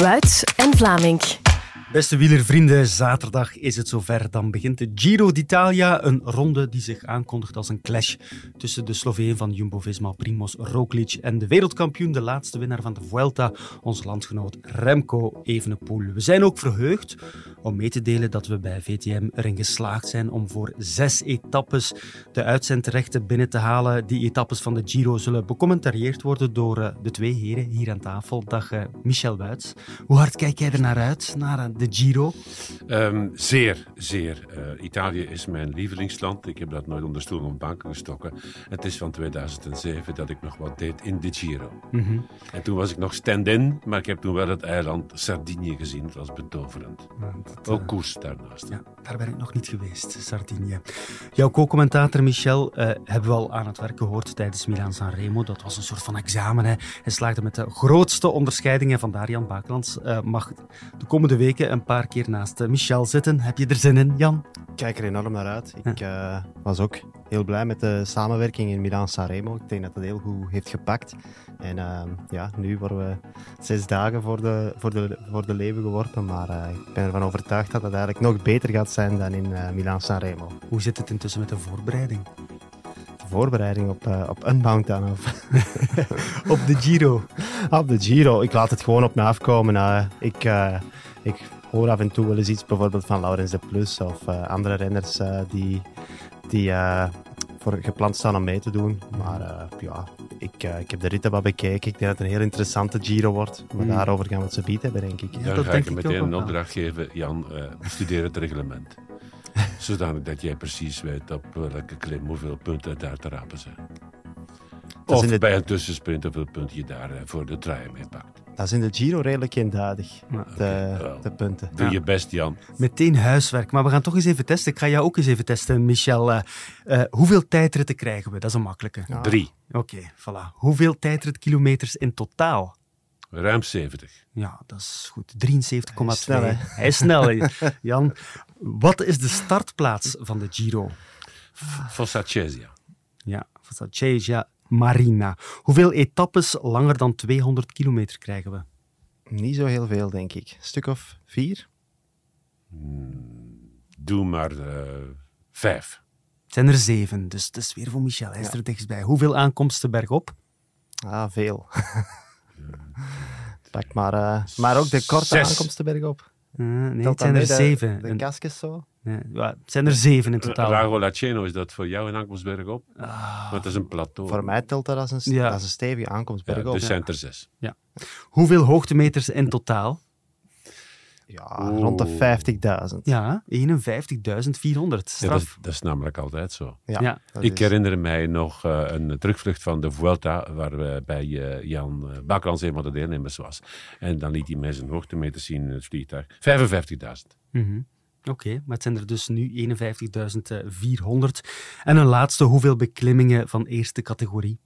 Wuits en Vlaming. Beste wielervrienden, zaterdag is het zover. Dan begint de Giro d'Italia, een ronde die zich aankondigt als een clash tussen de Sloveen van Jumbo-Visma Primoz Roglic en de wereldkampioen, de laatste winnaar van de Vuelta, onze landgenoot Remco Evenepoel. We zijn ook verheugd om mee te delen dat we bij VTM erin geslaagd zijn om voor zes etappes de uitzendrechten binnen te halen. Die etappes van de Giro zullen becommentarieerd worden door eh, de twee heren hier aan tafel. Dag eh, Michel Wuits. Hoe hard kijk jij er naar uit, de Giro? Um, zeer, zeer. Uh, Italië is mijn lievelingsland. Ik heb dat nooit onder stoel of bank gestokken. Het is van 2007 dat ik nog wat deed in de Giro. Mm -hmm. En toen was ik nog stand-in, maar ik heb toen wel het eiland Sardinië gezien. Dat was betoverend. Dat, Ook koers daarnaast. Ja, daar ben ik nog niet geweest, Sardinië. Jouw co-commentator Michel uh, hebben we al aan het werk gehoord tijdens Milan-San Remo. Dat was een soort van examen. Hè. Hij slaagde met de grootste onderscheidingen. Vandaar Jan Bakelands uh, mag de komende weken een paar keer naast eh, Michel zitten. Heb je er zin in, Jan? Ik kijk er enorm naar uit. Ik uh, was ook heel blij met de samenwerking in Milaan-Sanremo. Ik denk dat het heel goed heeft gepakt. En uh, ja, nu worden we zes dagen voor de, voor de, voor de leeuwen geworpen. Maar uh, ik ben ervan overtuigd dat het eigenlijk nog beter gaat zijn dan in Milaan-Sanremo. Hoe zit het intussen met de voorbereiding? De voorbereiding op, uh, op Unbound dan? Of op de Giro? op de Giro. Ik laat het gewoon op me afkomen. ik, ik hoor af en toe wel eens iets bijvoorbeeld van Laurens de Plus of uh, andere renners uh, die, die uh, voor gepland staan om mee te doen. Maar ja, ik, ik heb de ritten wat bekeken. Ik denk dat het een heel interessante Giro wordt. Maar mm. daarover gaan we het zo bied hebben, denk ik. Ja, Dan dat ga ik je meteen een opdracht geven. Jan, bestudeer het reglement. Zodanig dat jij precies weet op welke klim hoeveel punten daar te rapen zijn. Of de... bij een tussensprint hoeveel punten je daar voor de trui mee pakt. Dat is in de Giro redelijk eenduidig, de, okay. de, punten. Doe je best, Jan. Meteen huiswerk. Maar we gaan toch eens even testen. Ik ga jou ook eens even testen, Michel. Uh, uh, hoeveel tijdritten krijgen we? Dat is een makkelijke. Ja. Drie. Oké, okay, voilà. Hoeveel tijdritkilometers in totaal? Ruim 70. Ja, dat is goed. 73,2. Hij, Hij is snel, Jan. Wat is de startplaats van de Giro? Fossacezia. Ja, Fossacezia. Marina. Hoeveel etappes langer dan 200 kilometer krijgen we? Niet zo heel veel, denk ik. Een stuk of vier? Hmm, doe maar uh, vijf. Het zijn er zeven, dus het is weer voor Michel. Hij is ja. er dichtstbij. Hoeveel aankomsten bergop? Ah, veel. Pak maar, uh, maar ook de korte Zes. aankomsten bergop. Uh, nee, het zijn er zeven. De, de zo? Ja, het zijn er zeven in totaal. Rago Laceno, is dat voor jou een aankomstberg op? Ah. Want dat is een plateau. Voor mij telt dat als een, ja. als een stevige aankomstberg ja, op. Dus zijn er zes. Ja. Hoeveel hoogtemeters in totaal? Ja, rond de 50.000. Ja, 51.400. Straf. Ja, dat, dat, is namelijk altijd zo. Ja, ja. Ik is... herinner mij nog uh, een terugvlucht van de Vuelta, waar we bij uh, Jan uh, Bakrans een van de deelnemers was. En dan liet hij mij zijn hoogtemeters zien in het vliegtuig. 55.000. Mm -hmm. Oké, okay, maar het zijn er dus nu 51.400. En een laatste, hoeveel beklimmingen van eerste categorie?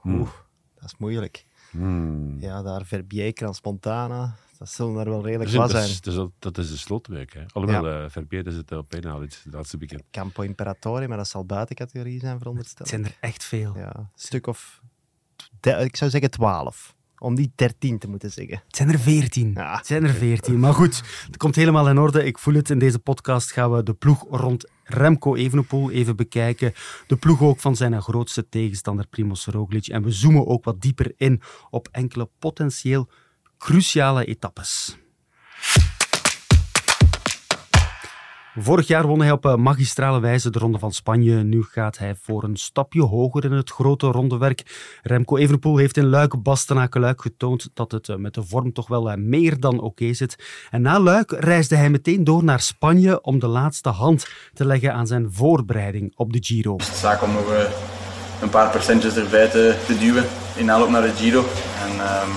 Hmm. Oeh, dat is moeilijk. Hmm. Ja, daar Verbier, Transpontana, dat zullen er wel redelijk dat wat zijn. Is, dat, is, dat is de slotweek. Hè? Alhoewel, ja. uh, Verbier is het op na, het laatste bekend. Campo Imperatore, maar dat zal buiten categorie zijn, verondersteld. Het zijn er echt veel. Ja, een stuk of, ik zou zeggen twaalf om die 13 te moeten zeggen. Het zijn er 14. Ja. Het zijn er 14. Maar goed, het komt helemaal in orde. Ik voel het. In deze podcast gaan we de ploeg rond Remco Evenepoel even bekijken. De ploeg ook van zijn grootste tegenstander Primoz Roglic. En we zoomen ook wat dieper in op enkele potentieel cruciale etappes. Vorig jaar won hij op magistrale wijze de Ronde van Spanje. Nu gaat hij voor een stapje hoger in het grote rondewerk. Remco Evenepoel heeft in Luik, Bastenaken, Luik getoond dat het met de vorm toch wel meer dan oké zit. En na Luik reisde hij meteen door naar Spanje om de laatste hand te leggen aan zijn voorbereiding op de Giro. Het is zaak om nog een paar procentjes erbij te, te duwen in aanloop naar de Giro. En um,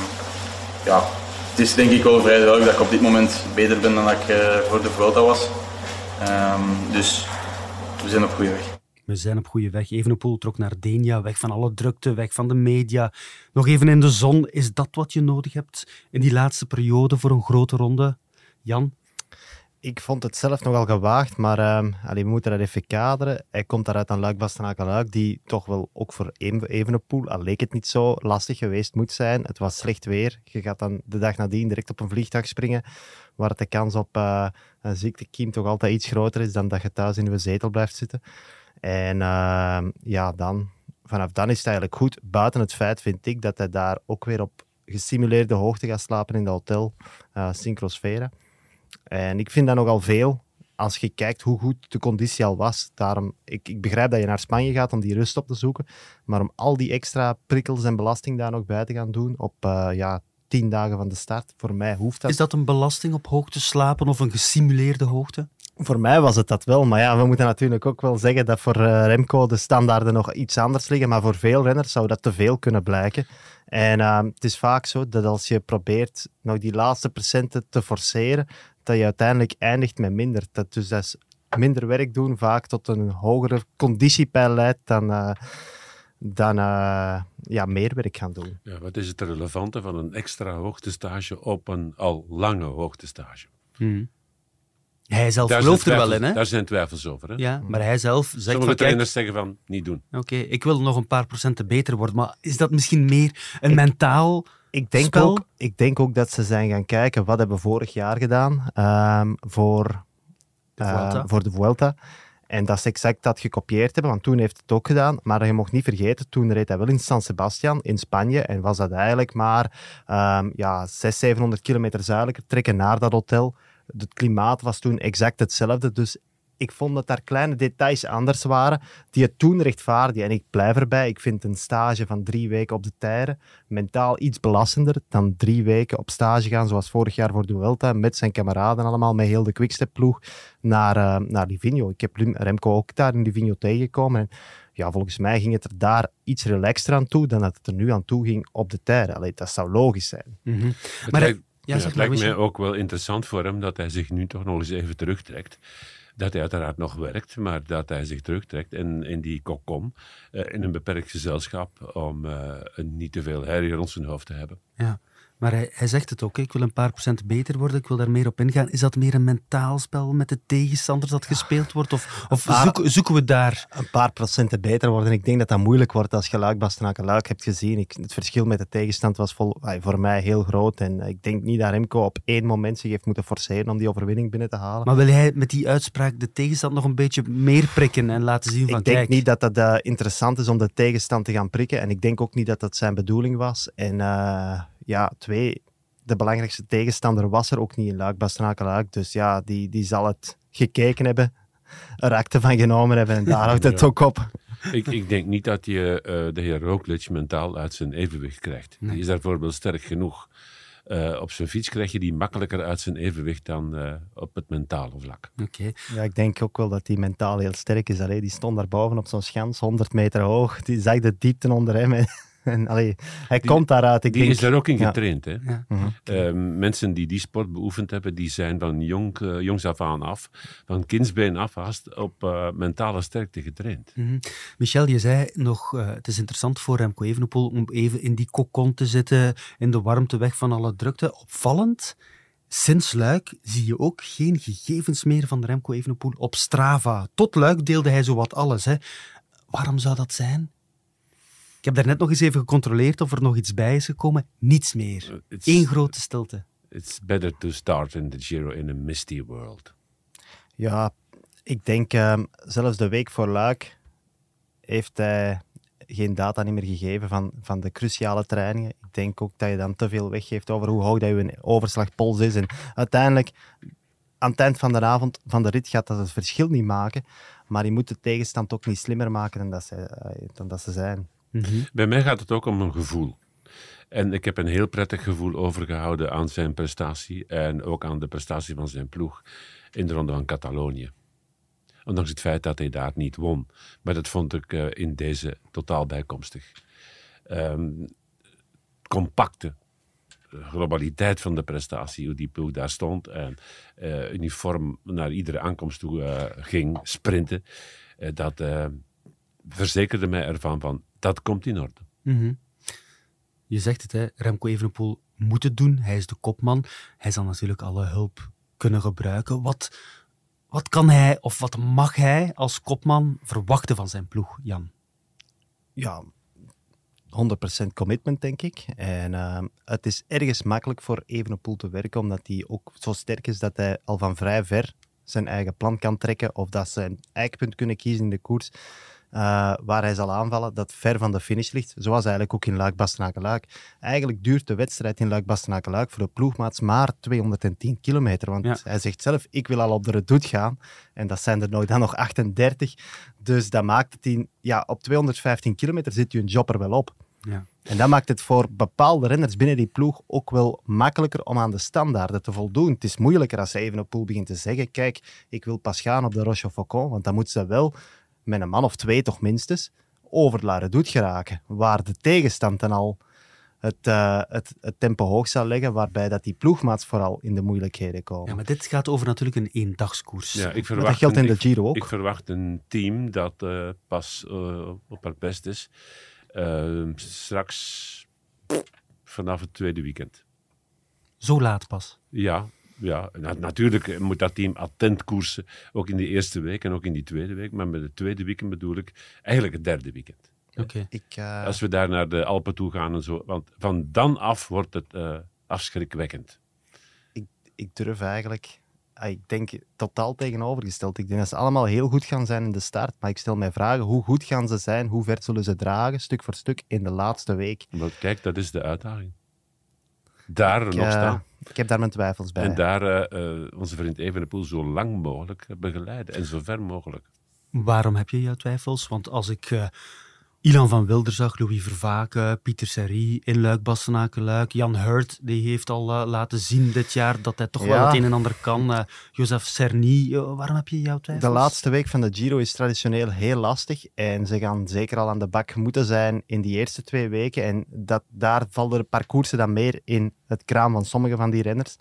ja, het is denk ik wel vrij duidelijk dat ik op dit moment beter ben dan dat ik voor de Vuelta was. Um, dus we zijn op goede weg. We zijn op goede weg. Evenepoel trok naar Denia, weg van alle drukte, weg van de media. Nog even in de zon. Is dat wat je nodig hebt in die laatste periode voor een grote ronde? Jan? Ik vond het zelf nogal gewaagd, maar uh, allee, we moeten dat even kaderen. Hij komt daaruit aan Luik Bastenaken Luik, die toch wel ook voor Evenepoel, al leek het niet zo lastig geweest moet zijn. Het was slecht weer. Je gaat dan de dag nadien direct op een vliegtuig springen, waar de kans op uh, een ziektekiem toch altijd iets groter is dan dat je thuis in je zetel blijft zitten. En uh, ja, dan, vanaf dan is het eigenlijk goed. Buiten het feit vind ik dat hij daar ook weer op gesimuleerde hoogte gaat slapen in het hotel uh, Synchrosfera. En ik vind dat nogal veel als je kijkt hoe goed de conditie al was. Daarom, ik, ik begrijp dat je naar Spanje gaat om die rust op te zoeken. Maar om al die extra prikkels en belasting daar nog bij te gaan doen op uh, ja, tien dagen van de start, voor mij hoeft dat. Is dat een belasting op hoogte slapen of een gesimuleerde hoogte? Voor mij was het dat wel. Maar ja, we moeten natuurlijk ook wel zeggen dat voor uh, Remco de standaarden nog iets anders liggen. Maar voor veel renners zou dat te veel kunnen blijken. En uh, het is vaak zo dat als je probeert nog die laatste procenten te forceren, dat je uiteindelijk eindigt met minder. Dat, dus dat is minder werk doen vaak tot een hogere conditiepeil leidt dan, uh, dan uh, ja, meer werk gaan doen. Ja, wat is het relevante van een extra hoogtestage op een al lange hoogtestage? Hmm. Hij zelf daar gelooft er wel in, hè? Daar zijn twijfels over, hè? Ja, maar hij zelf zegt Sommige van, trainers zeggen van, niet doen. Oké, okay, ik wil nog een paar procenten beter worden, maar is dat misschien meer een ik, mentaal ik denk spel? Ook, ik denk ook dat ze zijn gaan kijken, wat hebben we vorig jaar gedaan um, voor, de Vuelta. Uh, voor de Vuelta. En dat ze exact dat gekopieerd hebben, want toen heeft het ook gedaan. Maar je mocht niet vergeten, toen reed hij wel in San Sebastian in Spanje. En was dat eigenlijk maar um, ja, 600, 700 kilometer zuidelijker trekken naar dat hotel. Het klimaat was toen exact hetzelfde. Dus ik vond dat daar kleine details anders waren die het toen rechtvaardigen. En ik blijf erbij. Ik vind een stage van drie weken op de tijden mentaal iets belastender dan drie weken op stage gaan, zoals vorig jaar voor de Vuelta, met zijn kameraden allemaal, met heel de Quickstep-ploeg, naar, uh, naar Livigno. Ik heb Remco ook daar in Livigno tegengekomen. En ja, volgens mij ging het er daar iets relaxter aan toe dan dat het er nu aan toe ging op de tijden. Allee, dat zou logisch zijn. Mm -hmm. Maar ja, ja, het lijkt mij ook wel interessant voor hem dat hij zich nu toch nog eens even terugtrekt dat hij uiteraard nog werkt, maar dat hij zich terugtrekt in, in die kokkom, uh, in een beperkt gezelschap, om uh, niet te veel herrie rond zijn hoofd te hebben. Ja. Maar hij, hij zegt het ook, ik wil een paar procent beter worden, ik wil daar meer op ingaan. Is dat meer een mentaal spel met de tegenstander dat gespeeld wordt? Of, of paar, zoeken, zoeken we daar... Een paar procenten beter worden. Ik denk dat dat moeilijk wordt als je Luik, Bastenaken, Luik hebt gezien. Ik, het verschil met de tegenstand was vol, voor mij heel groot. En ik denk niet dat Remco op één moment zich heeft moeten forceren om die overwinning binnen te halen. Maar wil hij met die uitspraak de tegenstand nog een beetje meer prikken en laten zien van Ik denk kijk, niet dat dat uh, interessant is om de tegenstand te gaan prikken. En ik denk ook niet dat dat zijn bedoeling was. En... Uh, ja, twee, de belangrijkste tegenstander was er ook niet in Luik, Bastenaken Luik. Dus ja, die, die zal het gekeken hebben, er akte van genomen hebben en daar houdt het Ja. ook op. Ik, ik denk niet dat je uh, de heer Roglic mentaal uit zijn evenwicht krijgt. Nee. Die is daar bijvoorbeeld sterk genoeg. Uh, op zijn fiets krijg je die makkelijker uit zijn evenwicht dan uh, op het mentale vlak. Oké. Ja, ik denk ook wel dat die mentaal heel sterk is. Allee, die stond daar boven op zo'n schans, 100 meter hoog. Die zag de diepte onder hem. en, allee, hij Die- komt daaruit. Ik Die denk, is daar ook in ja. getraind. Hè? Ja. Mhm. Uh, mensen die die sport beoefend hebben, die zijn van jong, uh, jongs af aan af, van kindsbeen af haast, op uh, mentale sterkte getraind. Mhm. Michel, je zei nog, uh, het is interessant voor Remco Evenepoel om even in die kokon te zitten, in de warmte weg van alle drukte. Opvallend, sinds Luik zie je ook geen gegevens meer van Remco Evenepoel op Strava. Tot Luik deelde hij zowat alles. Hè. Waarom zou dat zijn? Ik heb daarnet nog eens even gecontroleerd of er nog iets bij is gekomen. Niets meer. It's, Eén grote stilte. It's better to start in the Giro in a misty world. Ja, ik denk um, zelfs de week voor Luik heeft hij geen data niet meer gegeven van, van de cruciale trainingen. Ik denk ook dat je dan te veel weggeeft over hoe hoog dat je overslagpols is. En uiteindelijk, aan het eind van de avond van de rit gaat dat het verschil niet maken. Maar je moet de tegenstand ook niet slimmer maken dan dat ze, uh, dan dat ze zijn. Mhm. Bij mij gaat het ook om een gevoel. En ik heb een heel prettig gevoel overgehouden aan zijn prestatie en ook aan de prestatie van zijn ploeg in de Ronde van Catalonië. Ondanks het feit dat hij daar niet won. Maar dat vond ik uh, in deze totaal bijkomstig. Um, compacte globaliteit van de prestatie, hoe die ploeg daar stond en uh, uniform naar iedere aankomst toe ging sprinten, dat verzekerde mij ervan van dat komt in orde. Mm -hmm. Je zegt het, hè, Remco Evenepoel moet het doen. Hij is de kopman. Hij zal natuurlijk alle hulp kunnen gebruiken. Wat, wat kan hij of wat mag hij als kopman verwachten van zijn ploeg, Jan? Ja, 100% commitment, denk ik. En uh, het is ergens makkelijk voor Evenepoel te werken, omdat hij ook zo sterk is dat hij al van vrij ver zijn eigen plan kan trekken of dat ze een eikpunt kunnen kiezen in de koers. Uh, waar hij zal aanvallen, dat ver van de finish ligt. Zoals eigenlijk ook in luik bastenaken Eigenlijk duurt de wedstrijd in luik bastenaken voor de ploegmaats maar 210 kilometer. Want ja. hij zegt zelf, ik wil al op de redoute gaan. En dat zijn er nog, dan nog 38. Dus dat maakt het in... Ja, op 215 kilometer zit je een jobber wel op. Ja. En dat maakt het voor bepaalde renners binnen die ploeg ook wel makkelijker om aan de standaarden te voldoen. Het is moeilijker als ze even op pool begint te zeggen: Kijk, ik wil pas gaan op de Roche Faucon, want dan moet ze wel met een man of twee toch minstens over La Redoute geraken. Waar de tegenstand dan al het, uh, het, het, tempo hoog zal leggen, waarbij dat die ploegmaats vooral in de moeilijkheden komen. Ja, maar dit gaat over natuurlijk een eendagskoers. Ja, ik verwacht dat geldt in de Giro ook. Ik verwacht een team dat uh, pas uh, op haar best is straks vanaf het tweede weekend. Zo laat pas? Ja, ja, natuurlijk moet dat team attent koersen, ook in de eerste week en ook in die tweede week. Maar met het tweede weekend bedoel ik eigenlijk het derde weekend. Oké. Uh... Als we daar naar de Alpen toe gaan en zo. Want van dan af wordt het uh, afschrikwekkend. Ik, ik durf eigenlijk Ah, ik denk totaal tegenovergesteld. Ik denk dat ze allemaal heel goed gaan zijn in de start. Maar ik stel mij vragen, hoe goed gaan ze zijn? Hoe ver zullen ze dragen, stuk voor stuk, in de laatste week? Maar kijk, dat is de uitdaging. Daar nog uh, staan. Ik heb daar mijn twijfels bij. En daar uh, onze vriend Evenepoel zo lang mogelijk begeleiden. En zo ver mogelijk. Waarom heb je jouw twijfels? Want als ik Ilan van Wilderzag, Louis Vervaken, Pieter Serrie in Luik, Bastenaken-Luik. Jan Hurt, die heeft al uh, laten zien dit jaar dat hij toch wel het een en ander kan. Uh, Joseph Cerny, uh, waarom heb je jouw twijfels? De laatste week van de Giro is traditioneel heel lastig. En ze gaan zeker al aan de bak moeten zijn in die eerste twee weken. En dat, daar vallen de parcoursen dan meer in het kraam van sommige van die renners.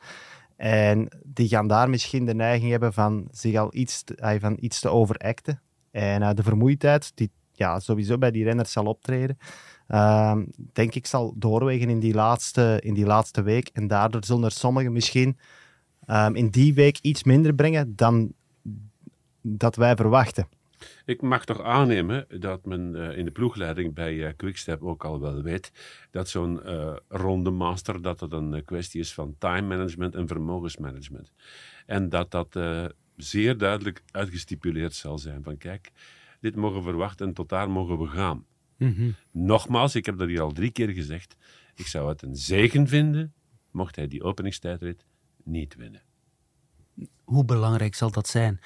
En die gaan daar misschien de neiging hebben van zich al iets te, van iets te overacten. En de vermoeidheid, die ja, sowieso bij die renners zal optreden. Uh, denk ik zal doorwegen in die laatste, in die laatste week. En daardoor zullen er sommigen misschien um, in die week iets minder brengen dan dat wij verwachten. Ik mag toch aannemen dat men uh, in de ploegleiding bij uh, Quickstep ook al wel weet dat zo'n uh, ronde master dat het een kwestie is van time management en vermogensmanagement. En dat dat zeer duidelijk uitgestipuleerd zal zijn van kijk, dit mogen verwachten en tot daar mogen we gaan. Mhm. Nogmaals, ik heb dat hier al drie keer gezegd. Ik zou het een zegen vinden mocht hij die openingstijdrit niet winnen. Hoe belangrijk zal dat zijn?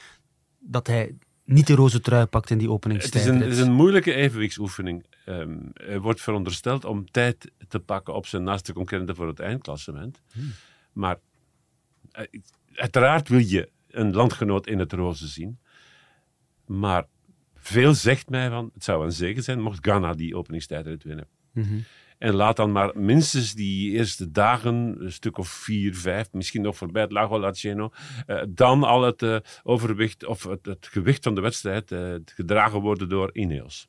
Dat hij niet de roze trui pakt in die openingstijdrit. Het is een, het is een moeilijke evenwichtsoefening. Um, er wordt verondersteld om tijd te pakken op zijn naaste concurrenten voor het eindklassement. Hmm. Maar uh, uiteraard wil je een landgenoot in het roze zien. Maar veel zegt mij van, het zou een zegen zijn mocht Ghana die openingstijdrit winnen. Mhm. En laat dan maar minstens die eerste dagen, een stuk of vier, vijf, misschien nog voorbij het Lago Laceno, uh, dan al het uh, overwicht of het, het, gewicht van de wedstrijd uh, gedragen worden door Ineos.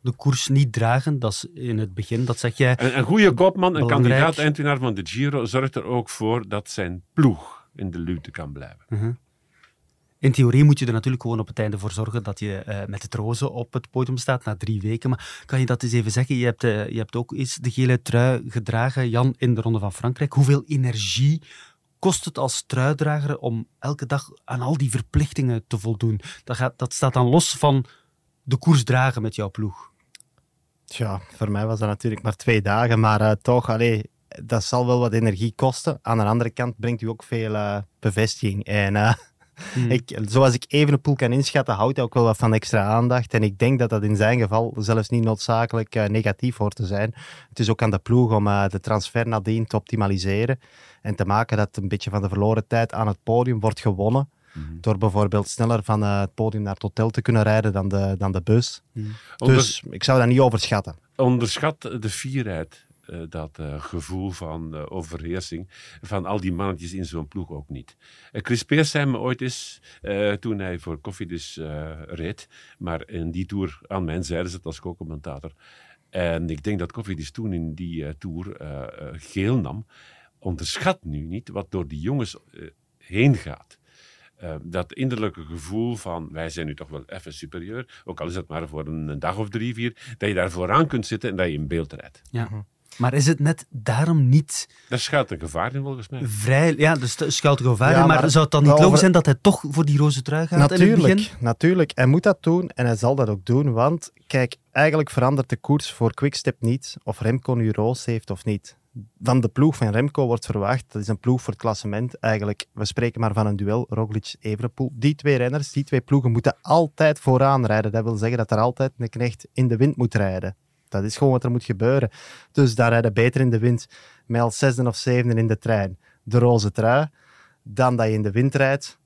De koers niet dragen, dat is in het begin, dat zeg jij. Een, een goede kopman, een kandidaat eindwinnaar van de Giro, zorgt er ook voor dat zijn ploeg in de luwte kan blijven. Mhm. In theorie moet je er natuurlijk gewoon op het einde voor zorgen dat je uh, met het roze op het podium staat na drie weken. Maar kan je dat eens even zeggen? Je hebt, uh, je hebt ook eens de gele trui gedragen, Jan, in de Ronde van Frankrijk. Hoeveel energie kost het als truidrager om elke dag aan al die verplichtingen te voldoen? Dat, gaat, dat staat dan los van de koers dragen met jouw ploeg. Tja, voor mij was dat natuurlijk maar twee dagen, maar uh, toch, allee, dat zal wel wat energie kosten. Aan de andere kant brengt u ook veel bevestiging. En Hmm. Ik, zoals ik even een poel kan inschatten, houdt hij ook wel wat van extra aandacht. En ik denk dat dat in zijn geval zelfs niet noodzakelijk uh, negatief hoort te zijn. Het is ook aan de ploeg om uh, de transfer nadien te optimaliseren. En te maken dat een beetje van de verloren tijd aan het podium wordt gewonnen. Hmm. Door bijvoorbeeld sneller van uh, het podium naar het hotel te kunnen rijden dan de, dan de bus. Mm. Dus ik zou dat niet overschatten. Onderschat de fierheid uh, dat uh, gevoel van uh, overheersing van al die mannetjes in zo'n ploeg ook niet. Chris Peers zei me ooit eens, toen hij voor Koffiedis reed, maar in die tour aan mijn zijde zat als co-commentator. En ik denk dat Koffiedis toen in die tour geel nam. Onderschat nu niet wat door die jongens heen gaat. Uh, dat innerlijke gevoel van wij zijn nu toch wel even superieur, ook al is het maar voor een, een dag of drie, vier, dat je daar vooraan kunt zitten en dat je in beeld rijdt. Ja. Maar is het net daarom niet... Daar schuilt een gevaar in, volgens mij. Vrij, ja, er schuilt een gevaar in, maar, zou het dan niet logisch zijn dat hij toch voor die roze trui gaat natuurlijk, in het begin? Natuurlijk, hij moet dat doen en hij zal dat ook doen, want kijk, eigenlijk verandert de koers voor Quickstep niet of Remco nu roze heeft of niet. Van de ploeg van Remco wordt verwacht, dat is een ploeg voor het klassement eigenlijk, we spreken maar van een duel, Roglic-Evenepoel. Die twee renners, die twee ploegen moeten altijd vooraan rijden. Dat wil zeggen dat er altijd een knecht in de wind moet rijden. Dat is gewoon wat er moet gebeuren. Dus daar rijden beter in de wind met als zesde of zevende in de trein de roze trui, dan dat je in de wind rijdt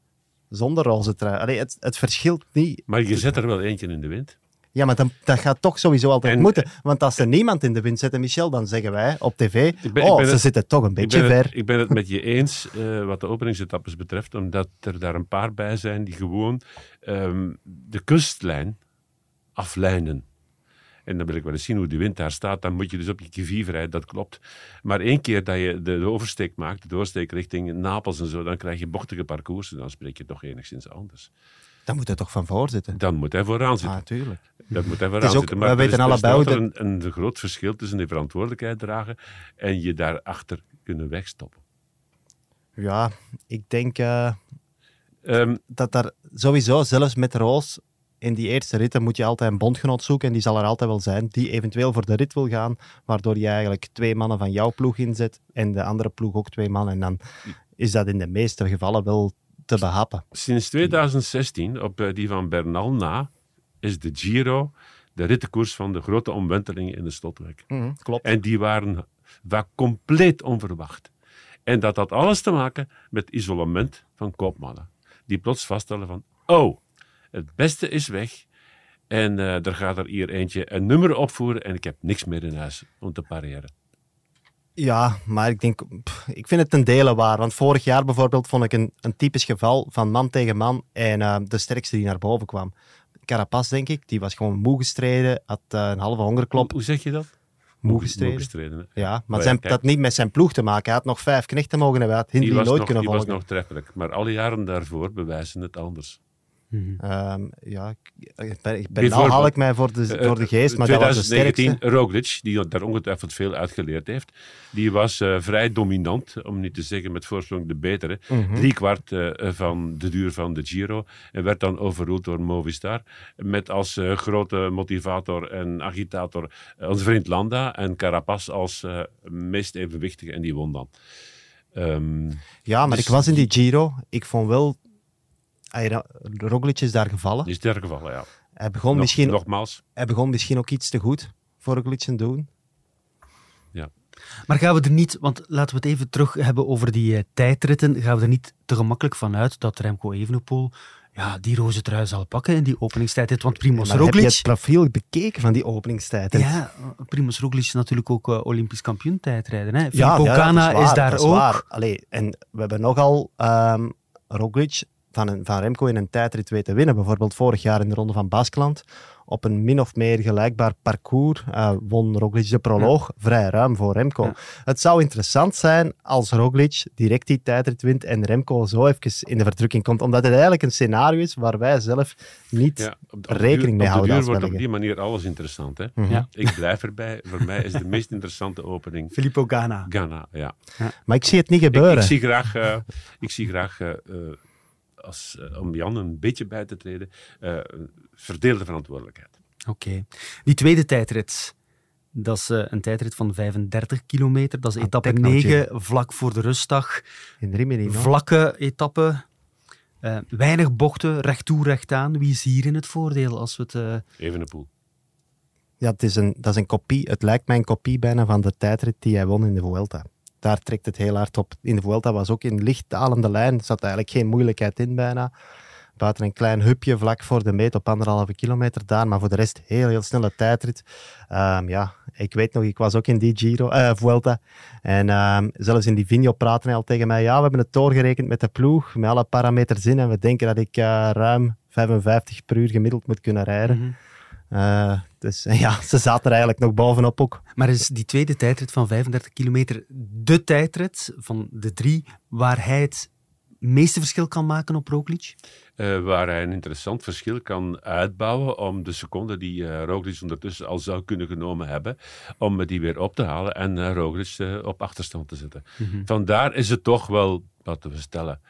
zonder roze trui. Allee, het, het verschilt niet. Maar je zet er wel eentje in de wind. Ja, maar dan, dat gaat toch sowieso altijd moeten. Want als er niemand in de wind zit, Michel, dan zeggen wij op tv, ben, oh, ze zitten toch een beetje ver. ik ben het met je eens uh, wat de openingsetappes betreft, omdat er daar een paar bij zijn die gewoon um, de kustlijn aflijnen. En dan wil ik wel eens zien hoe de wind daar staat. Dan moet je dus op je kivier rijden, dat klopt. Maar één keer dat je de, oversteek maakt, de doorsteek richting Napels en zo, dan krijg je bochtige parcoursen. Dan spreek je toch enigszins anders. Dan moet hij toch van voor zitten? Dan moet hij vooraan zitten. Ah, natuurlijk. Dan moet hij vooraan zitten. Maar wij weten allebei er een, een groot verschil tussen de verantwoordelijkheid dragen en je daarachter kunnen wegstoppen. Ja, ik denk uh, um, dat daar sowieso, zelfs met Roos, in die eerste ritten moet je altijd een bondgenoot zoeken en die zal er altijd wel zijn, die eventueel voor de rit wil gaan, waardoor je eigenlijk twee mannen van jouw ploeg inzet en de andere ploeg ook twee mannen. En dan is dat in de meeste gevallen wel te behappen. Sinds 2016, op eh, die van Bernal na, is de Giro de rittenkoers van de grote omwentelingen in de Slotweg. Mm, klopt. En die waren, waren compleet onverwacht. En dat had alles te maken met isolement van koopmannen. Die plots vaststellen van, oh, het beste is weg. En uh, er gaat er hier eentje een nummer opvoeren en ik heb niks meer in huis om te pareren. Ja, maar ik denk, ik vind het ten dele waar. Want vorig jaar bijvoorbeeld vond ik een, een typisch geval van man tegen man en uh, de sterkste die naar boven kwam. Carapaz, denk ik, die was gewoon moe gestreden, had uh, een halve hongerklop. Hoe, zeg je dat? Moe gestreden. gestreden ja, maar zijn, dat niet met zijn ploeg te maken. Hij had nog vijf knechten mogen hebben. Hij had Hindley nooit nog, kunnen volgen. Die was nog treffelijk. Maar alle jaren daarvoor bewijzen het anders. Mm ja, ik ben, ik ben nou haal ik mij voor de, voor de geest, maar 2019, dat was de Roglic, die daar ongetwijfeld veel uitgeleerd heeft, die was uh, vrij dominant, om niet te zeggen met voorsprong de betere. Mm -hmm. Drie kwart uh, van de duur van de Giro en werd dan overroeld door Movistar. Met als uh, grote motivator en agitator onze vriend Landa en Carapaz als meest evenwichtige en die won dan. Um, ja, maar dus, ik was in die Giro. Ik vond wel Roglic is daar gevallen. Is daar gevallen, ja. Hij begon, misschien, nogmaals. hij begon misschien ook iets te goed voor Roglic te doen. Ja. Maar gaan we er niet, want laten we het even terug hebben over die uh, tijdritten, gaan we er niet te gemakkelijk van uit dat Remco Evenepoel ja, die roze trui zal pakken in die openingstijdrit. Want Primoz ja, Roglic... Heb je het profiel bekeken van die openingstijdrit? Ja, Primoz Roglic is natuurlijk ook uh, Olympisch kampioen tijdrijden. Hè? Ja, Filippo is, is, daar ook. Allee, en we hebben nogal um, Roglic van, een, van Remco in een tijdrit weten winnen. Bijvoorbeeld vorig jaar in de Ronde van Baskeland. Op een min of meer gelijkbaar parcours uh, won Roglic de proloog vrij ruim voor Remco. Het zou interessant zijn als Roglic direct die tijdrit wint en Remco zo even in de verdrukking komt. Omdat het eigenlijk een scenario is waar wij zelf niet rekening mee houden. Op de duur wordt op die manier alles interessant. Hè? Mhm. Ik blijf erbij. Voor mij is de meest interessante opening... Filippo Ganna. Ganna, ja. Maar ik zie het niet gebeuren. Ik, zie graag... Uh, ik zie graag uh, als, uh, om Jan een beetje bij te treden, uh, verdeelde verantwoordelijkheid. Oké. Die tweede tijdrit, dat is uh, een tijdrit van 35 kilometer. Dat is ah, etappe 9, vlak voor de rustdag. In Rimini, Vlakke etappe. weinig bochten, recht toe, recht aan. Wie is hier in het voordeel als we het... Even een poel. Ja, het is een, dat is een kopie. Het lijkt mij een kopie bijna van de tijdrit die hij won in de Vuelta daar trekt het heel hard op. In de Vuelta was ook in licht dalende lijn, er zat eigenlijk geen moeilijkheid in bijna. Buiten een klein hupje vlak voor de meet op anderhalve kilometer daar, maar voor de rest heel, heel snelle tijdrit. Um, ja, ik weet nog, ik was ook in die Giro, uh, Vuelta. En um, zelfs in die Vigno praten hij al tegen mij, ja, we hebben het doorgerekend met de ploeg, met alle parameters in, en we denken dat ik uh, ruim 55 per uur gemiddeld moet kunnen rijden. -hmm. Uh, dus ja, ze zaten er eigenlijk nog bovenop ook. Maar is die tweede tijdrit van 35 kilometer de tijdrit van de drie waar hij het meeste verschil kan maken op Roglic? Uh, waar hij een interessant verschil kan uitbouwen om de seconde die uh, Roglic ondertussen al zou kunnen genomen hebben, om die weer op te halen en uh, Roglic op achterstand te zetten. Mm Vandaar is het toch wel, laten we stellen,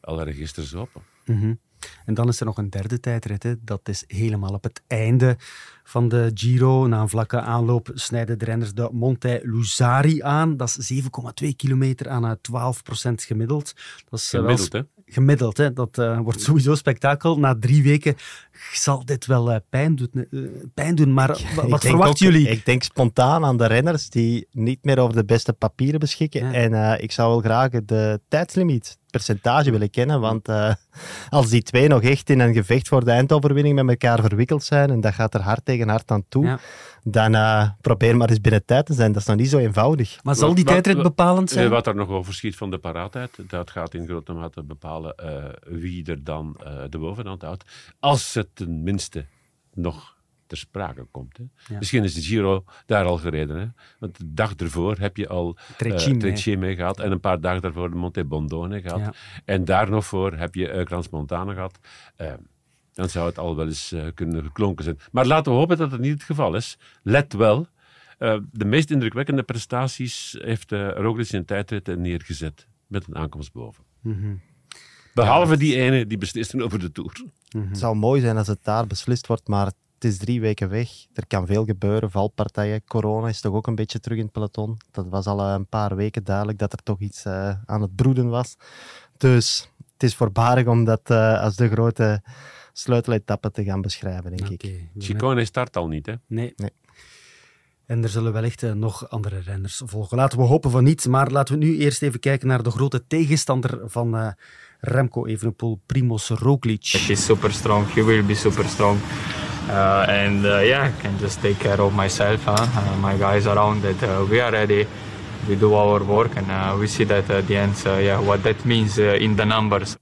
alle registers open. Mm En dan is er nog een derde tijdrit. Hè. Dat is helemaal op het einde van de Giro. Na een vlakke aanloop snijden de renners de Monte Luzari aan. Dat is 7,2 kilometer aan 12% gemiddeld. Dat is gemiddeld, hè? Gemiddeld. Hè. Dat uh, wordt sowieso spektakel. Na drie weken zal dit wel uh, pijn, doen, uh, pijn doen. Maar wat verwachten jullie? Ik denk spontaan aan de renners die niet meer over de beste papieren beschikken. En ik zou wel graag de tijdslimiet, percentage willen kennen. Want als die twee nog echt in een gevecht voor de eindoverwinning met elkaar verwikkeld zijn en dat gaat er hard tegen hard aan toe, ja. Dan uh, probeer maar eens binnen tijd te zijn. Dat is nog niet zo eenvoudig. Maar zal die tijdrit bepalend zijn? Wat er nog over schiet van de paraatheid, dat gaat in grote mate bepalen uh, wie er dan uh, de bovenhand houdt. Als het tenminste nog ter sprake komt. Hè. Ja. Misschien is de Giro daar al gereden. Hè. Want de dag ervoor heb je al Trecce mee gehad. En een paar dagen daarvoor de Monte Bondone gehad. Ja. En daar nog voor heb je uh, Grans Montana gehad dan zou het al wel eens uh, kunnen geklonken zijn. Maar laten we hopen dat het niet het geval is. Let wel, uh, de meest indrukwekkende prestaties heeft uh, Roglic in tijdrit neergezet met een aankomst boven. Mm -hmm. Behalve ja, die ene die beslist over de Tour. Mm -hmm. Het zou mooi zijn als het daar beslist wordt, maar het is drie weken weg. Er kan veel gebeuren, valpartijen. Corona is toch ook een beetje terug in het peloton. Dat was al een paar weken duidelijk dat er toch iets aan het broeden was. Dus het is voorbarig om dat als de grote sleuteletappe te gaan beschrijven, denk okay. ik. Chicone start al niet, hè? Nee. nee. En er zullen wellicht uh, nog andere renners volgen. Laten we hopen van niet. Maar laten we nu eerst even kijken naar de grote tegenstander van uh, Remco Evenepoel, Primoz Roglic. Is super strong. He will be super strong. Uh, and uh, yeah, I can just take care of myself. Huh? Uh, my guys around that uh, we are ready. We do our work and we see that at the end, yeah, what that means in the numbers.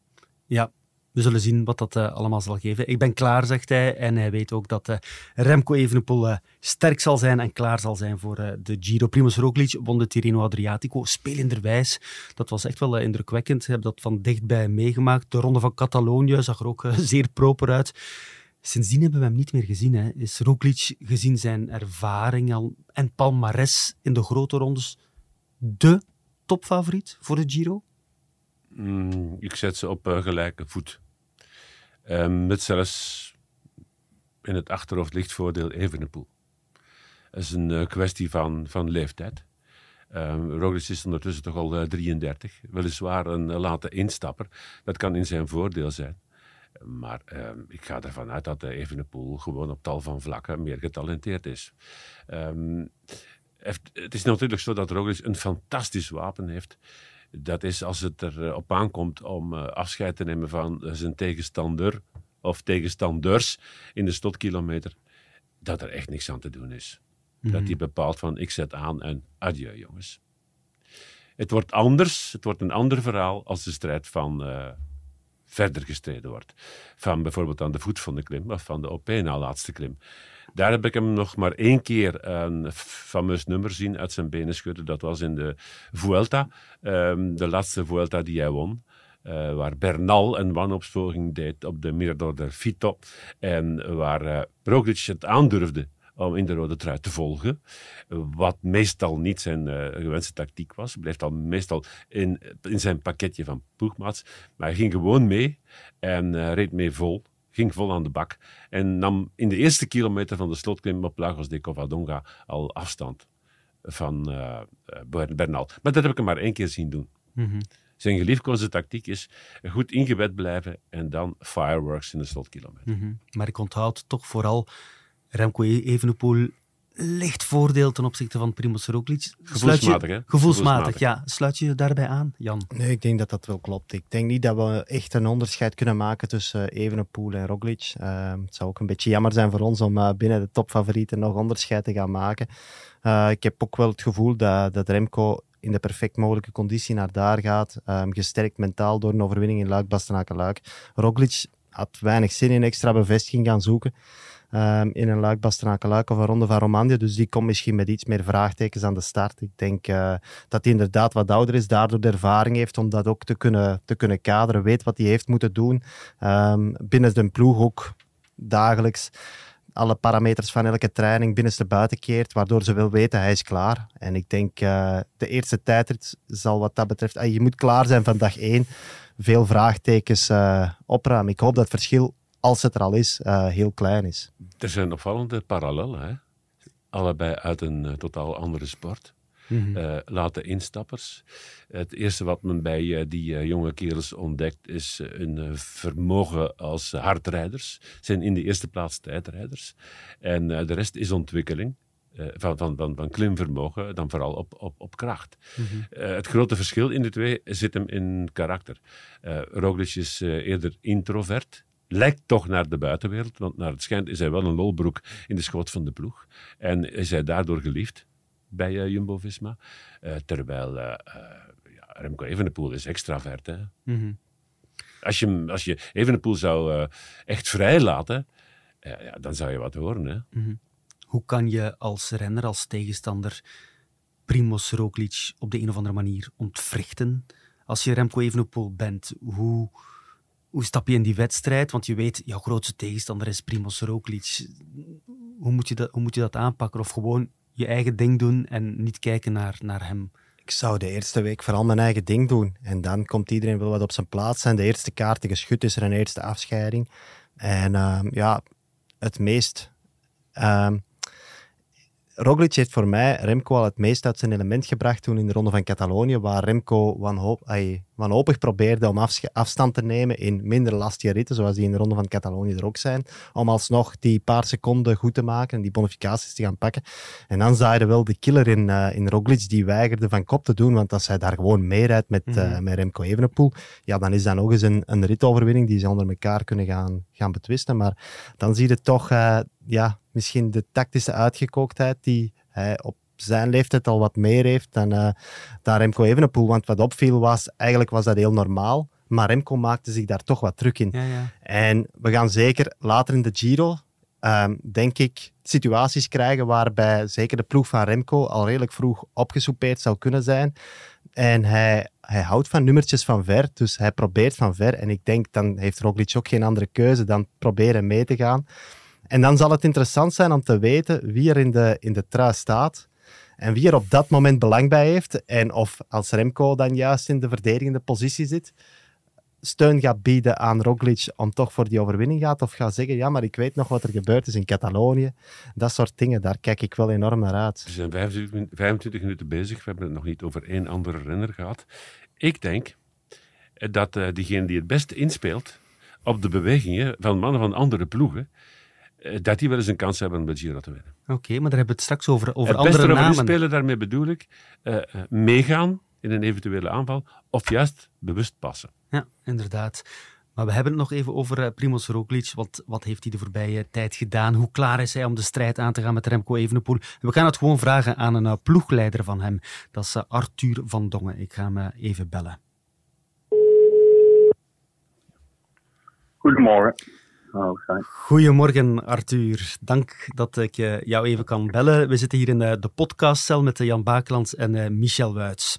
Ja, we zullen zien wat dat uh, allemaal zal geven. Ik ben klaar, zegt hij. En hij weet ook dat uh, Remco Evenepoel uh, sterk zal zijn en klaar zal zijn voor de Giro. Primoz Roglic won de Tirreno Adriatico spelenderwijs. Dat was echt wel indrukwekkend. Ik heb dat van dichtbij meegemaakt. De Ronde van Catalonië zag er ook zeer proper uit. Sindsdien hebben we hem niet meer gezien. Hè. Is Roglic, gezien zijn ervaring al, en palmares in de grote rondes, de topfavoriet voor de Giro? Mm, ik zet ze op uh, gelijke voet. Um, met zelfs in het achterhoofd ligt voordeel Evenepoel. Dat is een uh, kwestie van, van leeftijd. Um, Roglic is ondertussen toch al uh, 33. Weliswaar een late instapper. Dat kan in zijn voordeel zijn. Maar um, ik ga ervan uit dat Evenepoel gewoon op tal van vlakken meer getalenteerd is. Het is natuurlijk zo dat Roglic een fantastisch wapen heeft dat is als het erop aankomt om uh, afscheid te nemen van zijn tegenstander of tegenstanders in de stotkilometer, dat er echt niks aan te doen is. Dat hij mhm. bepaalt van ik zet aan en adieu jongens. Het wordt anders, het wordt een ander verhaal als de strijd van uh, verder gestreden wordt. Van bijvoorbeeld aan de voet van de klim of van de OP na laatste klim. Daar heb ik hem nog maar één keer een fameus nummer zien uit zijn benen schudden. Dat was in de Vuelta, um, de laatste Vuelta die hij won. Uh, waar Bernal een wanopsporing deed op de Mirador del Fito. En waar uh, het aandurfde om in de rode trui te volgen. Wat meestal niet zijn uh, gewenste tactiek was. Bleef dan meestal in, in zijn pakketje van ploegmaats. Maar hij ging gewoon mee en reed mee vol ging vol aan de bak en nam in de eerste kilometer van de slotklim op Lagos de Covadonga al afstand van uh, Bernal. Maar dat heb ik hem maar één keer zien doen. Mm Zijn geliefkoosde tactiek is goed ingebed blijven en dan fireworks in de slotkilometer. Mm Maar ik onthoud toch vooral Remco Evenepoel licht voordeel ten opzichte van Primoz Roglic. Gevoelsmatig, hè? Gevoelsmatig, ja. Sluit je daarbij aan, Jan? Nee, ik denk dat dat wel klopt. Ik denk niet dat we echt een onderscheid kunnen maken tussen Evenepoel en Roglic. Uh, het zou ook een beetje jammer zijn voor ons om uh, binnen de topfavorieten nog onderscheid te gaan maken. Uh, ik heb ook wel het gevoel dat, dat Remco in de perfect mogelijke conditie naar daar gaat. Um, gesterkt mentaal door een overwinning in Luik, Bastenaken, Luik. Roglic had weinig zin in extra bevestiging gaan zoeken. Um, in een Luik Bastenaken-Luik of een Ronde van Romandie. Dus die komt misschien met iets meer vraagtekens aan de start. Ik denk uh, dat hij inderdaad wat ouder is, daardoor de ervaring heeft om dat ook te kunnen, te kunnen kaderen, weet wat hij heeft moeten doen. Um, binnen de ploeg ook dagelijks alle parameters van elke training binnenste buiten keert, waardoor ze wil weten hij is klaar. En ik denk uh, de eerste tijdrit zal wat dat betreft, uh, je moet klaar zijn van dag één, veel vraagtekens uh, opruimen. Ik hoop dat verschil, als het er al is, heel klein is. Er zijn opvallende parallellen, hè? allebei uit een totaal andere sport. Mm laten instappers. Het eerste wat men bij uh, die uh, jonge kerels ontdekt is hun vermogen als hardrijders. Zijn in de eerste plaats tijdrijders. En de rest is ontwikkeling. van, van, van, van klimvermogen, dan vooral op, op, op kracht. Mm -hmm. het grote verschil in de twee zit hem in karakter. Roglic is eerder introvert, lijkt toch naar de buitenwereld, want naar het schijnt is hij wel een lolbroek in de schoot van de ploeg. En is hij daardoor geliefd bij uh, Jumbo-Visma. Uh, terwijl uh, ja, Remco Evenepoel is extravert. Hè? Mm -hmm. Als je, als je Evenepoel zou echt vrij laten, ja, dan zou je wat horen. Hè? Mm -hmm. Hoe kan je als renner, als tegenstander, Primoz Roglic op de een of andere manier ontwrichten? Als je Remco Evenepoel bent, hoe, hoe stap je in die wedstrijd? Want je weet, jouw grootste tegenstander is Primoz Roglic. Hoe moet je dat, hoe moet je dat aanpakken? Of gewoon je eigen ding doen en niet kijken naar, naar hem? Ik zou de eerste week vooral mijn eigen ding doen. En dan komt iedereen wel wat op zijn plaats zijn. De eerste kaarten geschud is er een eerste afscheiding. En uh, ja, het meest... Uh, Roglic heeft voor mij Remco al het meest uit zijn element gebracht toen in de Ronde van Catalonië, waar Remco wanhoop, ay, wanhopig probeerde om afstand te nemen in minder lastige ritten, zoals die in de Ronde van Catalonië er ook zijn, om alsnog die paar seconden goed te maken en die bonificaties te gaan pakken. En dan zaaide wel de killer in, uh, in Roglic, die weigerde van kop te doen, want als hij daar gewoon mee rijdt met, mm -hmm. uh, met Remco Evenepoel, ja, dan is dat nog eens een, een ritoverwinning die ze onder elkaar kunnen gaan, gaan betwisten. Maar dan zie je toch... Uh, ja, misschien de tactische uitgekooktheid die hij op zijn leeftijd al wat meer heeft dan, uh, dan Remco Evenepoel. Want wat opviel was, eigenlijk was dat heel normaal. Maar Remco maakte zich daar toch wat druk in. Ja, ja. En we gaan zeker later in de Giro, um, denk ik, situaties krijgen waarbij zeker de ploeg van Remco al redelijk vroeg opgesoupeerd zou kunnen zijn. En hij, hij houdt van nummertjes van ver, dus hij probeert van ver. En ik denk, dan heeft Roglic ook geen andere keuze dan proberen mee te gaan. En dan zal het interessant zijn om te weten wie er in de, in de trui staat en wie er op dat moment belang bij heeft. En of als Remco dan juist in de verdedigende positie zit, steun gaat bieden aan Roglic om toch voor die overwinning gaat. Of gaat zeggen, ja, maar ik weet nog wat er gebeurd is in Catalonië. Dat soort dingen, daar kijk ik wel enorm naar uit. We zijn 25, 25 minuten bezig. We hebben het nog niet over één andere renner gehad. Ik denk dat uh, diegene die het beste inspeelt op de bewegingen van mannen van andere ploegen, dat die wel eens een kans hebben om de Giro te winnen. Oké, okay, maar daar hebben we het straks over, over het andere beste namen. spelen, daarmee bedoel ik, uh, meegaan in een eventuele aanval, of juist bewust passen. Ja, inderdaad. Maar we hebben het nog even over uh, Primoz Roglic. Wat, wat heeft hij de voorbije tijd gedaan? Hoe klaar is hij om de strijd aan te gaan met Remco Evenepoel? We gaan het gewoon vragen aan een uh, ploegleider van hem. Dat is uh, Arthur van Dongen. Ik ga hem even bellen. Goedemorgen. Oh, Goedemorgen Arthur, dank dat ik uh, jou even kan bellen. We zitten hier in uh, de podcastcel met uh, Jan Bakelands en Michel Wuits.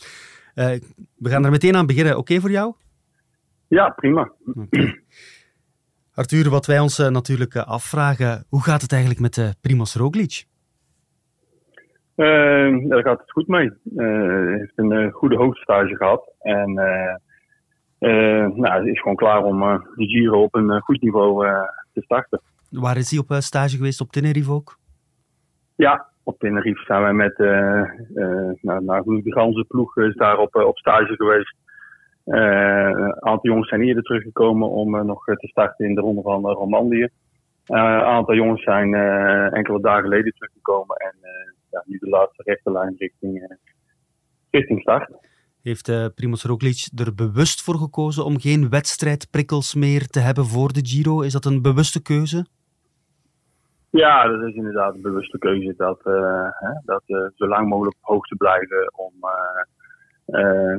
we gaan er meteen aan beginnen, oké okay voor jou? Ja, prima. Okay. Arthur, wat wij ons natuurlijk afvragen, hoe gaat het eigenlijk met Primoz Roglic? daar gaat het goed mee. Hij heeft een goede hoofdstage gehad en uh, nou, hij is gewoon klaar om uh, de Giro op een uh, goed niveau te starten. Waar is hij op stage geweest? Op Tenerife ook? Ja, op Tenerife zijn wij met nou, nou, de ganse ploeg is daar op, op stage geweest. een aantal jongens zijn eerder teruggekomen om nog te starten in de ronde van Romandie. een aantal jongens zijn enkele dagen geleden teruggekomen en ja, nu de laatste rechte lijn richting, richting start. Heeft uh, Primoz Roglic er bewust voor gekozen om geen wedstrijdprikkels meer te hebben voor de Giro? Is dat een bewuste keuze? Ja, dat is inderdaad een bewuste keuze. Dat, uh, hè, dat uh, zo lang mogelijk op hoogte blijven om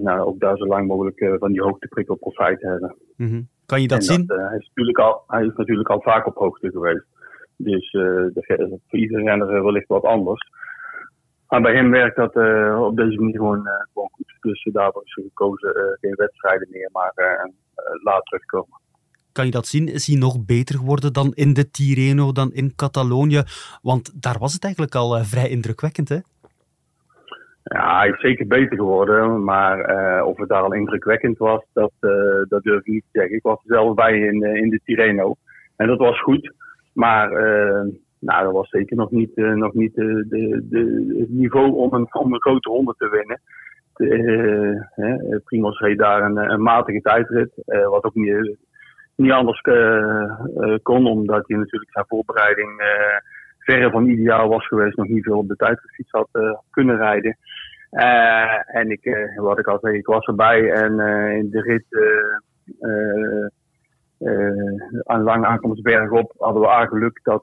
nou, ook daar zo lang mogelijk van die hoogteprikkel profijt te hebben. Mm -hmm. Kan je dat en zien? Hij, is natuurlijk al, hij is natuurlijk al vaak op hoogte geweest. Dus de, voor iedere renner wellicht wat anders. Maar bij hem werkt dat op deze manier gewoon, gewoon goed. Dus daarvoor is gekozen geen wedstrijden meer, maar laat terugkomen kan je dat zien? Is hij nog beter geworden dan in de Tirreno, dan in Catalonië? Want daar was het eigenlijk al vrij indrukwekkend, hè? Ja, hij is zeker beter geworden. Maar uh, of het daar al indrukwekkend was, dat, uh, dat durf ik niet te zeggen. Ik was er zelf bij in, in de Tirreno. En dat was goed. Maar nou, dat was zeker nog niet, nog niet de, de, het niveau om een, om een grote ronde te winnen. Primos reed daar een, een matige tijdrit. wat ook niet niet anders eh, eh, kon, omdat hij natuurlijk zijn voorbereiding eh, verre van ideaal was geweest, nog niet veel op de tijdfiets had kunnen rijden. en ik, wat ik al zei, ik was erbij en in de rit aan lange aankomst bergop hadden we aangeluk dat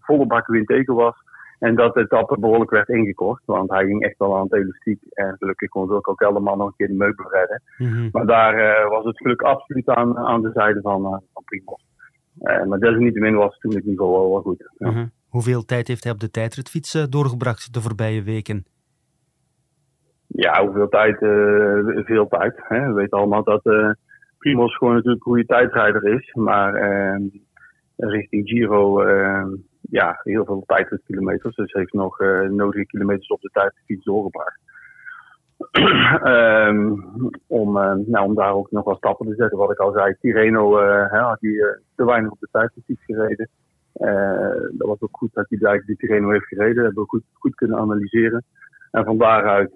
volle bak wind tegen was. En dat de etappe behoorlijk werd ingekort. Want hij ging echt wel aan het elastiek. En gelukkig kon ook ook helemaal nog een keer de meubel redden. Mhm. Maar daar uh, was het geluk absoluut aan, aan de zijde van, uh, van Primoz. Uh, maar desalniettemin was het toen het niveau wel, wel goed. Ja. Mhm. Hoeveel tijd heeft hij op de tijdritfiets doorgebracht de voorbije weken? Ja, hoeveel tijd? veel tijd. Hè. We weten allemaal dat Primoz gewoon natuurlijk een goede tijdrijder is. Maar ehm, richting Giro ja, heel veel tijdritkilometers. Dus heeft nog uh, nodige kilometers op de tijdfiets doorgebracht. um, om, uh, nou, om daar ook nog wat stappen te zetten. Wat ik al zei, Tireno uh, had hij te weinig op de tijdfiets gereden. dat was ook goed dat hij eigenlijk die Tireno heeft gereden. Dat hebben we goed, goed kunnen analyseren. En van daaruit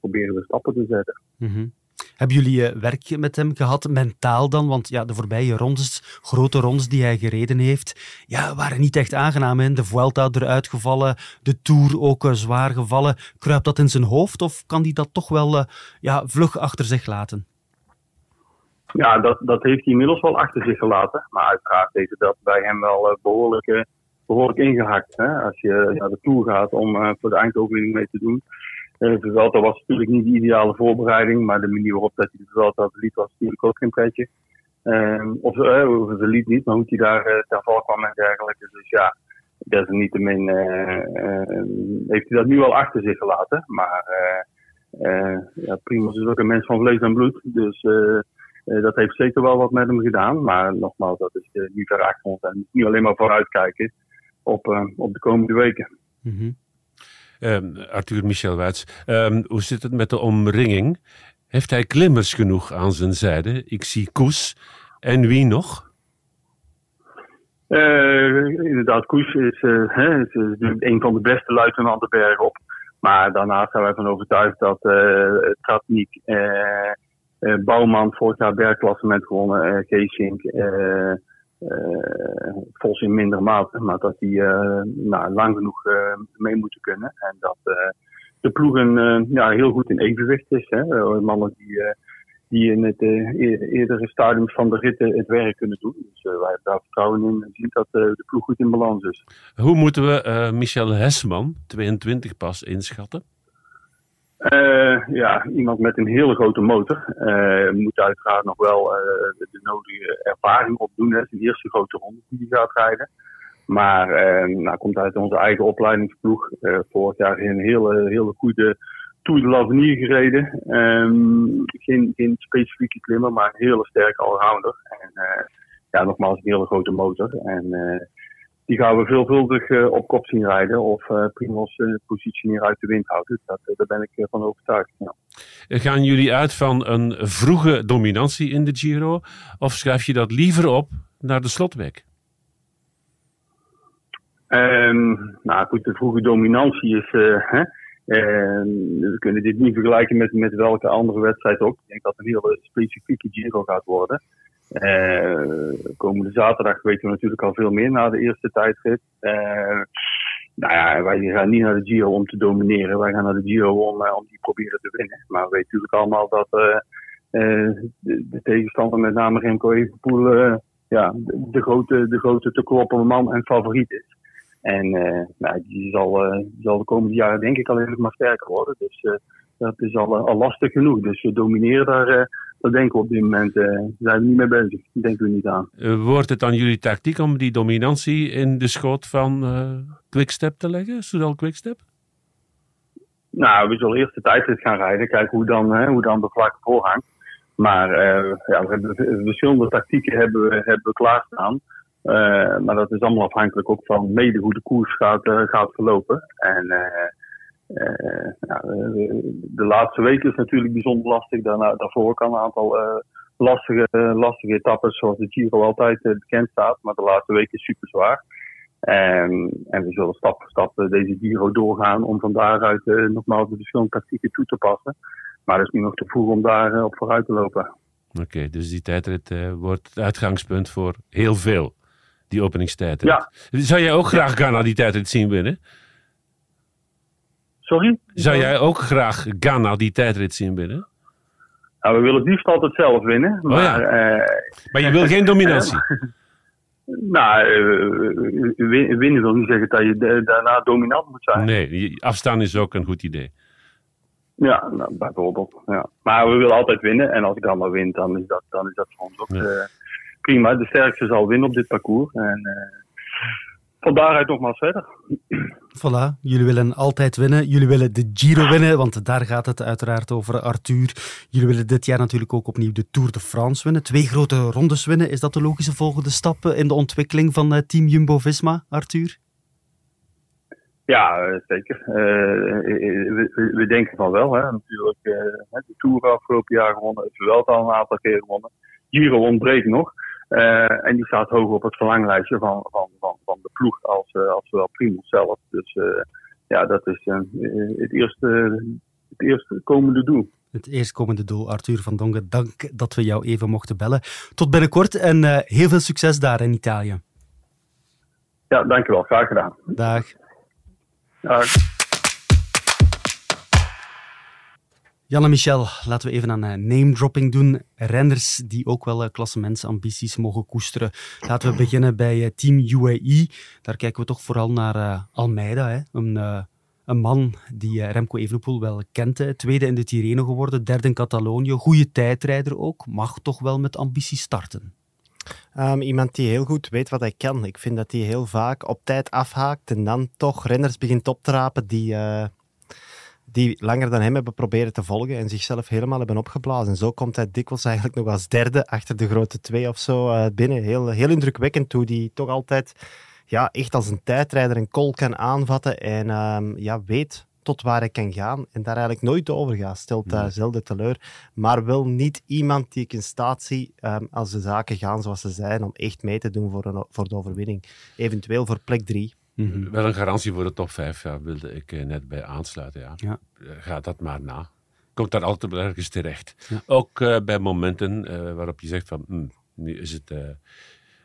proberen we stappen te zetten. Mm hebben jullie eh, werk met hem gehad, mentaal dan? Want ja, de voorbije rondes, grote rondes die hij gereden heeft, ja, waren niet echt aangenaam. Hè? De Vuelta eruit gevallen, de Tour ook uh, zwaar gevallen. Kruipt dat in zijn hoofd of kan hij dat toch wel uh, ja, vlug achter zich laten? Ja, dat, dat heeft hij inmiddels wel achter zich gelaten. Maar uiteraard heeft dat bij hem wel behoorlijk, behoorlijk ingehakt. Hè? Als je naar de Tour gaat om voor de eindoverwinning mee te doen de Vuelta was natuurlijk niet de ideale voorbereiding, maar de manier waarop dat hij de Vuelta verliet was natuurlijk ook geen pretje. Um, of, uh, of verliet niet, maar hoe hij daar uh, ter val kwam en dergelijke. Dus ja, desalniettemin uh, heeft hij dat nu al achter zich gelaten. Maar ja, is ook een mens van vlees en bloed, dus dat heeft zeker wel wat met hem gedaan. Maar nogmaals, dat is nu ver achter ons en niet alleen maar vooruitkijken op, op de komende weken. Mm Um, Arthur Michel Wuits, um, hoe zit het met de omringing? Heeft hij klimmers genoeg aan zijn zijde? Ik zie Koes. En wie nog? Uh, inderdaad, Koes is, uh, hè, is, een van de beste luitenanten bergop. Maar daarnaast zijn wij van overtuigd dat uh, Tratnik, Bouwman vorig jaar bergklassement gewonnen, uh, Geesink, uh, Vos in minder mate, maar dat die uh, nou, lang genoeg uh, mee moeten kunnen. En dat de ploegen ja, heel goed in evenwicht is. Hè? mannen die, die in het eerdere stadium van de ritten het werk kunnen doen. Dus wij hebben daar vertrouwen in en zien dat de ploeg goed in balans is. Hoe moeten we Michel Hesman, 22 pas, inschatten? Uh, ja, iemand met een hele grote motor. Uh, moet uiteraard nog wel uh, de, nodige ervaring opdoen. Hè. Eerste grote ronde die hij gaat rijden. Maar nou, komt uit onze eigen opleidingsploeg. vorig jaar een hele, hele goede Tour de l'Avenir gereden. Um, geen, geen specifieke klimmer, maar een hele sterke allrounder. En ja, nogmaals een hele grote motor. En die gaan we veelvuldig uh, op kop zien rijden of uh, Primos uh, positie hier uit de wind houden. Dat, daar ben ik van overtuigd. Ja. Gaan jullie uit van een vroege dominantie in de Giro of schrijf je dat liever op naar de slotweg? Um, nou goed, de vroege dominantie is. Hè, ehm, we kunnen dit niet vergelijken met, met welke andere wedstrijd ook. Ik denk dat het een hele specifieke Giro gaat worden. Uh, komende zaterdag weten we natuurlijk al veel meer na de eerste tijdrit. Uh, nou ja, wij gaan niet naar de Giro om te domineren. Wij gaan naar de Giro om, uh, om die proberen te winnen. Maar we weten natuurlijk allemaal dat de, de, tegenstander, met name Remco Evenepoel, ja, de, grote, de grote te kloppen man en favoriet is. En nou, die, zal, zal de komende jaren denk ik alleen maar sterker worden. Dus dat is al, al lastig genoeg. Dus we domineren daar dat denken we op dit moment. Uh, zijn we niet mee bezig. Daar denken we niet aan. wordt het dan jullie tactiek om die dominantie in de schoot van Quickstep te leggen? Soudal Quickstep? Nou, we zullen eerst de tijdrit gaan rijden. Kijken hoe dan, hè, hoe dan de vlakke voorhangt. Maar uh, ja, we hebben verschillende tactieken hebben we, hebben we klaarstaan. Uh, maar dat is allemaal afhankelijk ook van mede hoe de koers gaat, uh, gaat verlopen. En ja, de laatste week is natuurlijk bijzonder lastig. Daarna, daarvoor kan een aantal lastige, lastige etappes, zoals de Giro altijd bekend staat. Maar de laatste week is super zwaar. En, en we zullen stap voor stap deze Giro doorgaan om van daaruit nogmaals de verschillende tactieken toe te passen. Maar het is nu nog te vroeg om daar eh, op vooruit te lopen. Oké, dus die tijdrit uh, wordt het uitgangspunt voor heel veel, die openingstijdrit. Ja. Zou jij ook graag Ghana die tijdrit zien winnen? Sorry? Zou jij ook graag Ghana die tijdrit zien winnen? Nou, we willen het liefst altijd zelf winnen. Maar, oh ja. uh, maar je wil geen dominantie? nou, winnen wil niet zeggen dat je daarna dominant moet zijn. Nee, afstaan is ook een goed idee. Ja, nou, bijvoorbeeld. Ja. Maar we willen altijd winnen. En als ik dan maar win, dan is dat, dan is dat voor ons ook uh, prima. De sterkste zal winnen op dit parcours. En uh, van daaruit nogmaals verder. Voilà, jullie willen altijd winnen. Jullie willen de Giro winnen, want daar gaat het uiteraard over, Arthur. Jullie willen dit jaar natuurlijk ook opnieuw de Tour de France winnen. Twee grote rondes winnen. Is dat de logische volgende stap in de ontwikkeling van uh, Team Jumbo-Visma, Arthur? Ja, eh, zeker. Uh, we, we, denken van wel. Hè. Natuurlijk, uh, de Tour afgelopen jaar gewonnen, het Vuelta al een aantal keer gewonnen. Giro ontbreekt nog. Uh, en die staat hoog op het verlanglijstje van, van, van de ploeg als, als wel Primus zelf. Dus ja, dat is het, eerste, het eerste komende doel. Het eerstkomende doel, Arthur van Dongen. Dank dat we jou even mochten bellen. Tot binnenkort en heel veel succes daar in Italië. Ja, dankjewel. Graag gedaan. Dag. Jan en Michel, laten we even aan eh, name-dropping doen. Renners die ook wel uh, klassementsambities mogen koesteren. Laten we beginnen bij uh, Team UAE. Daar kijken we toch vooral naar Almeida. Hè? Een, een man die Remco Evenepoel wel kent. Tweede in de Tirreno geworden, derde in Catalonië. Goede tijdrijder ook. Mag toch wel met ambitie starten. Um, iemand die heel goed weet wat hij kan. Ik vind dat hij heel vaak op tijd afhaakt en dan toch renners begint op te rapen die, die langer dan hem hebben proberen te volgen en zichzelf helemaal hebben opgeblazen. En zo komt hij dikwijls eigenlijk nog als derde achter de grote twee of zo uh, binnen. Heel, heel indrukwekkend hoe die toch altijd ja, echt als een tijdrijder een kol kan aanvatten en um, ja, weet tot waar ik kan gaan en daar eigenlijk nooit over ga. Stelt daar zelden teleur. Maar wel niet iemand die ik in staat zie, um, als de zaken gaan zoals ze zijn, om echt mee te doen voor, een, voor de overwinning. Eventueel voor plek drie. Mhm. Wel een garantie voor de top 5, ja, wilde ik eh, net bij aansluiten. Ja. ja. Eh, ga dat maar na. Komt daar altijd ergens terecht. Ook uh, bij momenten uh, waarop je zegt van, mm, nu is het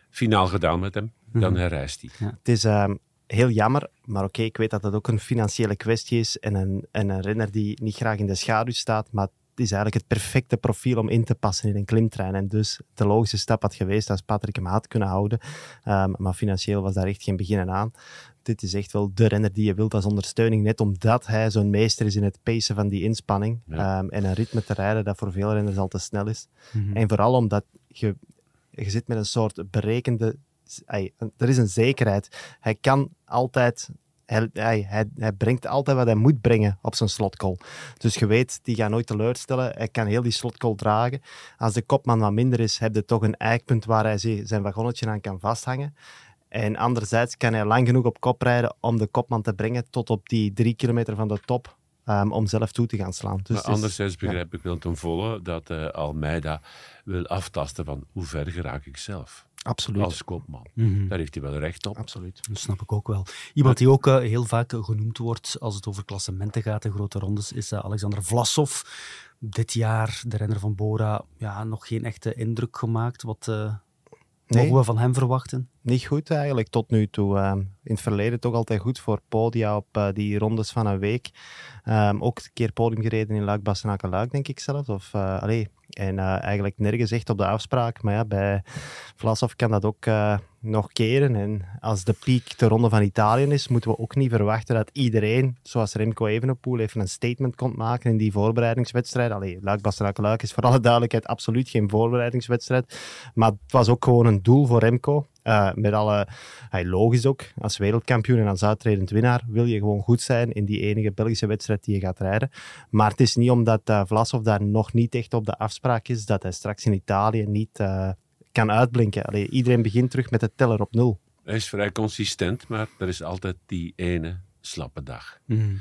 finaal gedaan met hem, dan mhm. herrijst hij. Ja. Het is um, heel jammer, maar oké, ik weet dat dat ook een financiële kwestie is en een, en een renner die niet graag in de schaduw staat, maar is eigenlijk het perfecte profiel om in te passen in een klimtrein. En dus de logische stap had geweest als Patrick hem had kunnen houden. Um, maar financieel was daar echt geen beginnen aan. Dit is echt wel de renner die je wilt als ondersteuning, net omdat hij zo'n meester is in het pacen van die inspanning. Um, en een ritme te rijden dat voor veel renners al te snel is. Mm -hmm. En vooral omdat je, je zit met een soort berekende er is een zekerheid. Hij kan altijd hij, hij, hij, brengt altijd wat hij moet brengen op zijn slotcall. Dus je weet, die gaat nooit teleurstellen. Hij kan heel die slotcall dragen. Als de kopman wat minder is, heb je toch een eikpunt waar hij zijn wagonnetje aan kan vasthangen. En anderzijds kan hij lang genoeg op kop rijden om de kopman te brengen tot op die drie kilometer van de top. Um, om zelf toe te gaan slaan. Dus maar anderzijds begrijp ik wel ten volle dat uh, Almeida wil aftasten van hoe ver geraak ik zelf. Absoluut. Als koopman. Mm Daar heeft hij wel recht op. Absoluut. Dat snap ik ook wel. Iemand die ook uh, heel vaak genoemd wordt als het over klassementen gaat, de grote rondes, is uh, Alexander Vlasov. Dit jaar, de renner van Bora, ja, nog geen echte indruk gemaakt. Wat uh, nee. mogen we van hem verwachten? Niet goed eigenlijk, tot nu toe. Ehm, in het verleden toch altijd goed voor podia op die rondes van een week. Um, ook een keer podium gereden in Luik, Bastenaken, Luik, denk ik zelf. Of, allee, En eh, eigenlijk nergens echt op de afspraak. Maar ja, bij Vlasov kan dat ook uh, nog keren. En als de piek de ronde van Italië is, moeten we ook niet verwachten dat iedereen, zoals Remco Evenepoel, even een statement komt maken in die voorbereidingswedstrijd. Allee, Luik Bastenaken Luik is voor alle duidelijkheid absoluut geen voorbereidingswedstrijd. Maar het was ook gewoon een doel voor Remco. Uh, met alle, hij logisch ook, als wereldkampioen en als uitredend winnaar wil je gewoon goed zijn in die enige Belgische wedstrijd die je gaat rijden. Maar het is niet omdat uh, Vlasov daar nog niet echt op de afspraak is, dat hij straks in Italië niet uh, kan uitblinken. Allee, iedereen begint terug met de teller op nul. Hij is vrij consistent, maar er is altijd die ene slappe dag. Mm.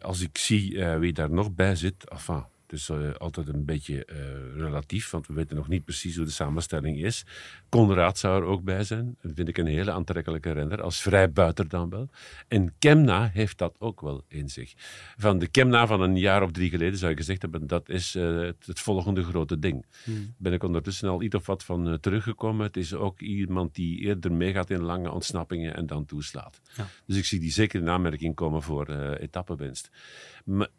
als ik zie wie daar nog bij zit, enfin, het is uh, altijd een beetje uh, relatief, want we weten nog niet precies hoe de samenstelling is. Conrad zou er ook bij zijn. Dat vind ik een hele aantrekkelijke renner, als vrijbuiter dan wel. En Kemna heeft dat ook wel in zich. Van de Kemna van een jaar of drie geleden zou je gezegd hebben, dat is uh, het, het, volgende grote ding. Hmm. Ben ik ondertussen al iets of wat van teruggekomen. Het is ook iemand die eerder meegaat in lange ontsnappingen en dan toeslaat. Ja. Dus ik zie die zeker in aanmerking komen voor etappenwinst.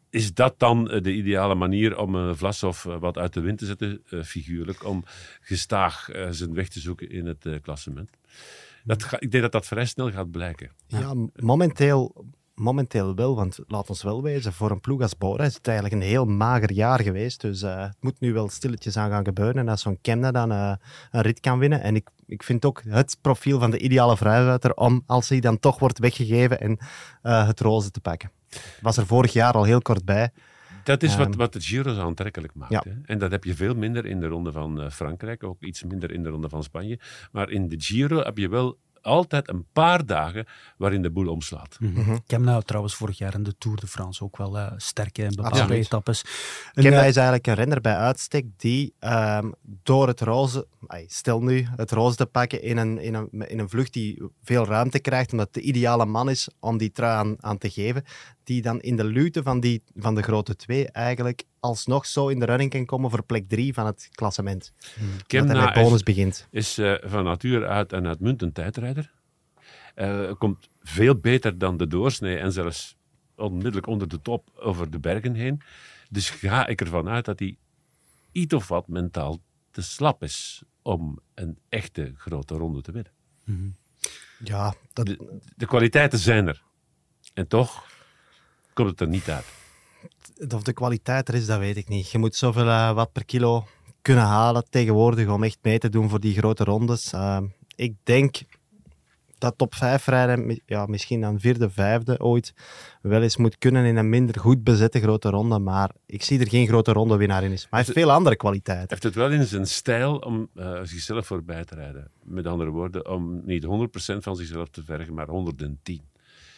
Is dat dan de ideale manier om uh, Vlasov wat uit de wind te zetten, figuurlijk, om gestaag zijn weg te zoeken in het klassement? Dat ik denk dat dat vrij snel gaat blijken. Ja, momenteel, momenteel wel, want laat ons wel wezen, voor een ploeg als Bora is het eigenlijk een heel mager jaar geweest. Dus het moet nu wel stilletjes aan gaan gebeuren. En als zo'n Kemna dan een rit kan winnen. En ik, ik vind ook het profiel van de ideale vrijbuiter om, als hij dan toch wordt weggegeven, en het roze te pakken was er vorig jaar al heel kort bij. Dat is wat, ehm, wat de Giro zo aantrekkelijk maakt. Ja. Hè? En dat heb je veel minder in de ronde van uh, Frankrijk, ook iets minder in de ronde van Spanje. Maar in de Giro heb je wel altijd een paar dagen waarin de boel omslaat. Mm -hmm. Ik heb nou trouwens vorig jaar in de Tour de France ook wel uh, sterke en bepaalde Absoluut. etappes. Kemna uh, is eigenlijk een renner bij uitstek die um, door het roze, stel nu, het roze te pakken in een, in, een, in een vlucht die veel ruimte krijgt, omdat het de ideale man is om die trui aan, aan te geven, die dan in de lute van, die, van de grote twee eigenlijk alsnog zo in de running kan komen voor plek drie van het klassement. Hmm. Kemna met bonus is, begint. is uh, van natuur uit een uitmuntend tijdrijder. Uh, komt veel beter dan de doorsnee en zelfs onmiddellijk onder de top over de bergen heen. Dus ga ik ervan uit dat hij iets of wat mentaal te slap is om een echte grote ronde te winnen. Hmm. Ja, dat... de, de kwaliteiten zijn er. En toch komt het er niet uit. Of de kwaliteit er is, dat weet ik niet. Je moet zoveel uh, wat per kilo kunnen halen tegenwoordig om echt mee te doen voor die grote rondes. Uh, ik denk dat top 5 rijden, ja, misschien dan vierde, vijfde ooit, wel eens moet kunnen in een minder goed bezette grote ronde. Maar ik zie er geen grote ronde winnaar in. Is. Maar hij heeft veel andere kwaliteiten. Heeft het wel in zijn stijl om uh, zichzelf voorbij te rijden. Met andere woorden, om niet 100% van zichzelf te vergen, maar 110.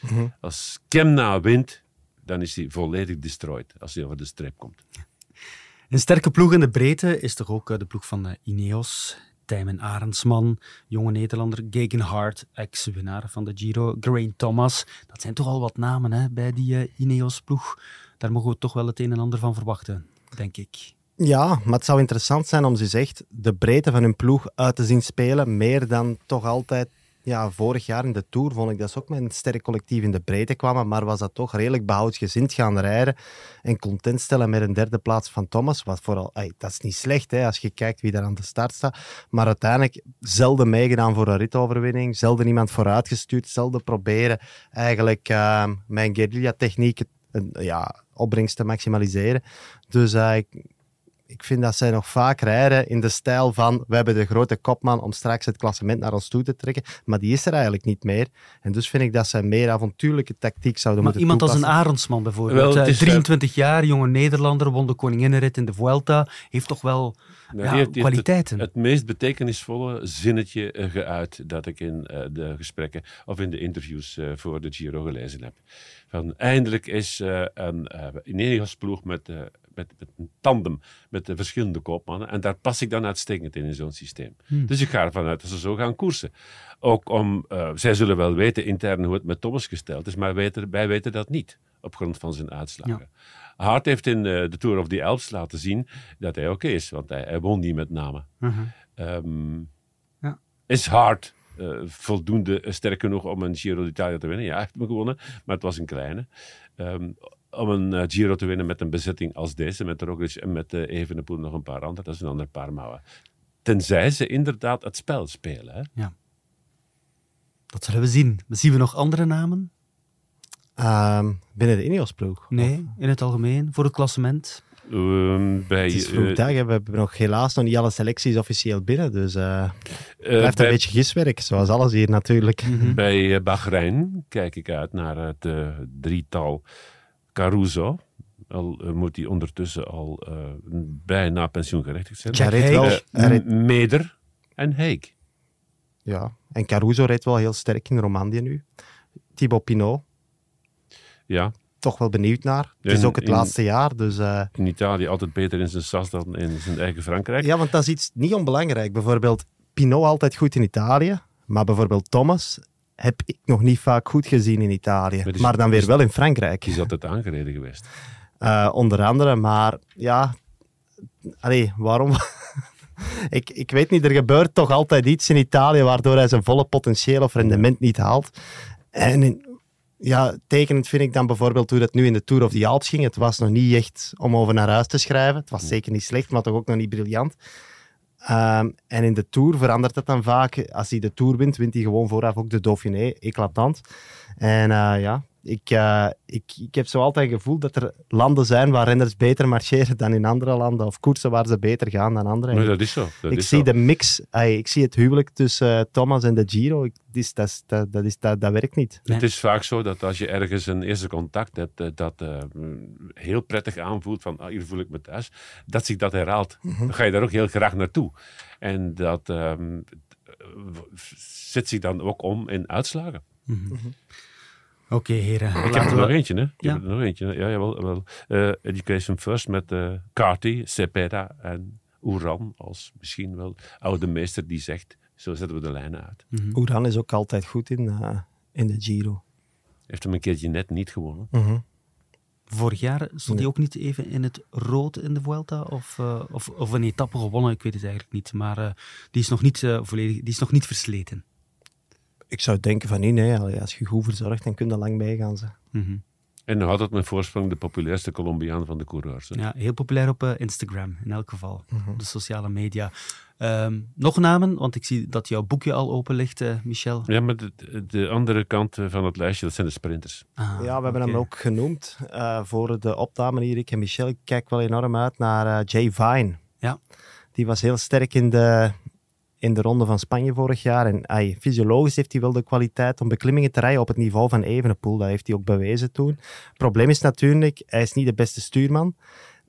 Mm -hmm. Als Kemna wint, dan is hij volledig destroyed als hij over de streep komt. Een sterke ploeg in de breedte is toch ook eh, de ploeg van eh, Ineos. Tijmen Arendsman, jonge Nederlander, Gegenhardt, ex-winnaar van de Giro, Geraint Thomas. Dat zijn toch al wat namen hè, bij die uh, Ineos-ploeg. Daar mogen we toch wel het een en ander van verwachten, denk ik. Ja, maar het zou interessant zijn om ze zegt de breedte van hun ploeg uit te zien spelen, meer dan toch altijd ja, vorig jaar in de Tour vond ik dat ze ook met een sterk collectief in de breedte kwamen, maar was dat toch redelijk behoudgezind gaan rijden en content stellen met een derde plaats van Thomas. Wat vooral, dat is niet slecht hè, als je kijkt wie daar aan de start staat, maar uiteindelijk zelden meegedaan voor een ritoverwinning, zelden iemand vooruitgestuurd, zelden proberen eigenlijk uh, mijn guerrilla-techniek ja, opbrengst te maximaliseren. Dus uh, ik, ik vind dat zij nog vaak rijden in de stijl van we hebben de grote kopman om straks het klassement naar ons toe te trekken, maar die is er eigenlijk niet meer. En dus vind ik dat zij meer avontuurlijke tactiek zouden maar moeten iemand als een Arendsman bijvoorbeeld, wel, 23 eh, jaar, jonge Nederlander, won de koninginnenrit in de Vuelta, heeft toch wel ja, heeft, kwaliteiten. Het, het, meest betekenisvolle zinnetje uh, geuit dat ik in uh, de gesprekken of in de interviews uh, voor de Giro gelezen heb. Van, eindelijk is een Ineos-ploeg met met, met een tandem met de verschillende koopmannen. En daar pas ik dan uitstekend in, in zo'n systeem. Hmm. Dus ik ga ervan uit dat ze zo gaan koersen. Ook om, uh, zij zullen wel weten intern hoe het met Thomas gesteld is, maar weten, wij weten dat niet op grond van zijn uitslagen. Ja. Hart heeft in uh, de Tour of the Alps laten zien dat hij oké is, want hij, hij, won niet met name. Uh -huh. um, ja. Is Hart uh, voldoende sterk genoeg om een Giro d'Italia te winnen? Ja, hij heeft me gewonnen, maar het was een kleine. Um, om een eh, Giro te winnen met een bezetting als deze, met Roglic en met uh, Evenepoel nog een paar anderen. Dat is een ander paar mouwen. Tenzij ze inderdaad het spel spelen. Hè? Ja. Dat zullen we zien. Zien we nog andere namen? Um, binnen de Ineos-ploeg? Nee, in het algemeen, voor het klassement. Um, bij, het is vroeg uh, dag, we hebben nog helaas nog niet alle selecties officieel binnen, dus uh, het blijft bij, een beetje giswerk, zoals alles hier natuurlijk. -hmm. Bij uh, Bahrein kijk ik uit naar het drietal Caruso. Al moet hij ondertussen al bijna pensioengerechtigd zijn. Ja, reed wel, reed... Meder en Heik. Ja, en Caruso reed wel heel sterk in Romandie nu. Thibaut Pinot. Ja, toch wel benieuwd naar. Het is ook het in, laatste jaar, dus... Uh... In Italië altijd beter in zijn sas dan in zijn eigen Frankrijk. Ja, want dat is iets niet onbelangrijk. Bijvoorbeeld Pinot altijd goed in Italië, maar bijvoorbeeld Thomas heb ik nog niet vaak goed gezien in Italië. Maar, maar dan weer wel in Frankrijk. Is altijd aangereden geweest. Uh, onder andere, maar ja... Allee, waarom... ik, ik weet niet, er gebeurt toch altijd iets in Italië waardoor hij zijn volle potentieel of rendement niet haalt. En in, ja, tekenend vind ik dan bijvoorbeeld hoe dat nu in de Tour of the Alps ging. Het was nog niet echt om over naar huis te schrijven. Het was zeker niet slecht, maar toch ook nog niet briljant. Um, en in de Tour verandert het dan vaak. Als hij de Tour wint, wint hij gewoon vooraf ook de Dauphiné. Eclatant. En uh, ja, ik, uh, ik, ik heb zo altijd het gevoel dat er landen zijn waar renners beter marcheren dan in andere landen, of koersen waar ze beter gaan dan andere. Nee, dat is zo. Dat ik is zie zo. de mix, ay, ik zie het huwelijk tussen uh, Thomas en de Giro. Ik, dat, is, dat, dat, is, dat, dat werkt niet. Nee. Het is vaak zo dat als je ergens een eerste contact hebt, uh, dat uh, heel prettig aanvoelt van ah, hier voel ik me thuis, dat zich dat herhaalt. Mm -hmm. Dan ga je daar ook heel graag naartoe. En dat um, zet zich dan ook om in uitslagen. Mm -hmm. Mm -hmm. Oké, okay, heren. Ik heb er nog eentje, hè? Ik ja. heb er nog eentje. Ja, jawel. wel. Uh, Education First met uh, Carty, Cepeda en Oeran als misschien wel oude meester die zegt, zo zetten we de lijnen uit. Mm -hmm. Oeran is ook altijd goed in, uh, in de Giro. Heeft hem een keertje net niet gewonnen. Mm -hmm. Vorig jaar stond hij ook niet even in het rood in de Vuelta? Of, uh, of, of een etappe gewonnen? Ik weet het eigenlijk niet. Maar uh, die, is nog niet, uh, volledig, die is nog niet versleten. Ik zou denken van nee, nee. Als je goed verzorgt, dan kun je lang meegaan. Mm -hmm. En nog altijd met voorsprong de populairste Colombiaan van de coureurs. Hè? Ja, heel populair op uh, Instagram in elk geval. Mm -hmm. Op de sociale media. Um, nog namen, want ik zie dat jouw boekje al open ligt, uh, Michel. Ja, maar de, de, andere kant van het lijstje, dat zijn de sprinters. Ah, ja, we hebben okay. hem ook genoemd uh, voor de opname hier. Ik en Michel, ik kijk wel enorm uit naar uh, Jay Vine. Ja. Die was heel sterk in de, in de ronde van Spanje vorig jaar. En ay, fysiologisch heeft hij wel de kwaliteit om beklimmingen te rijden op het niveau van Evenepoel. Dat heeft hij ook bewezen toen. Het probleem is natuurlijk, hij is niet de beste stuurman.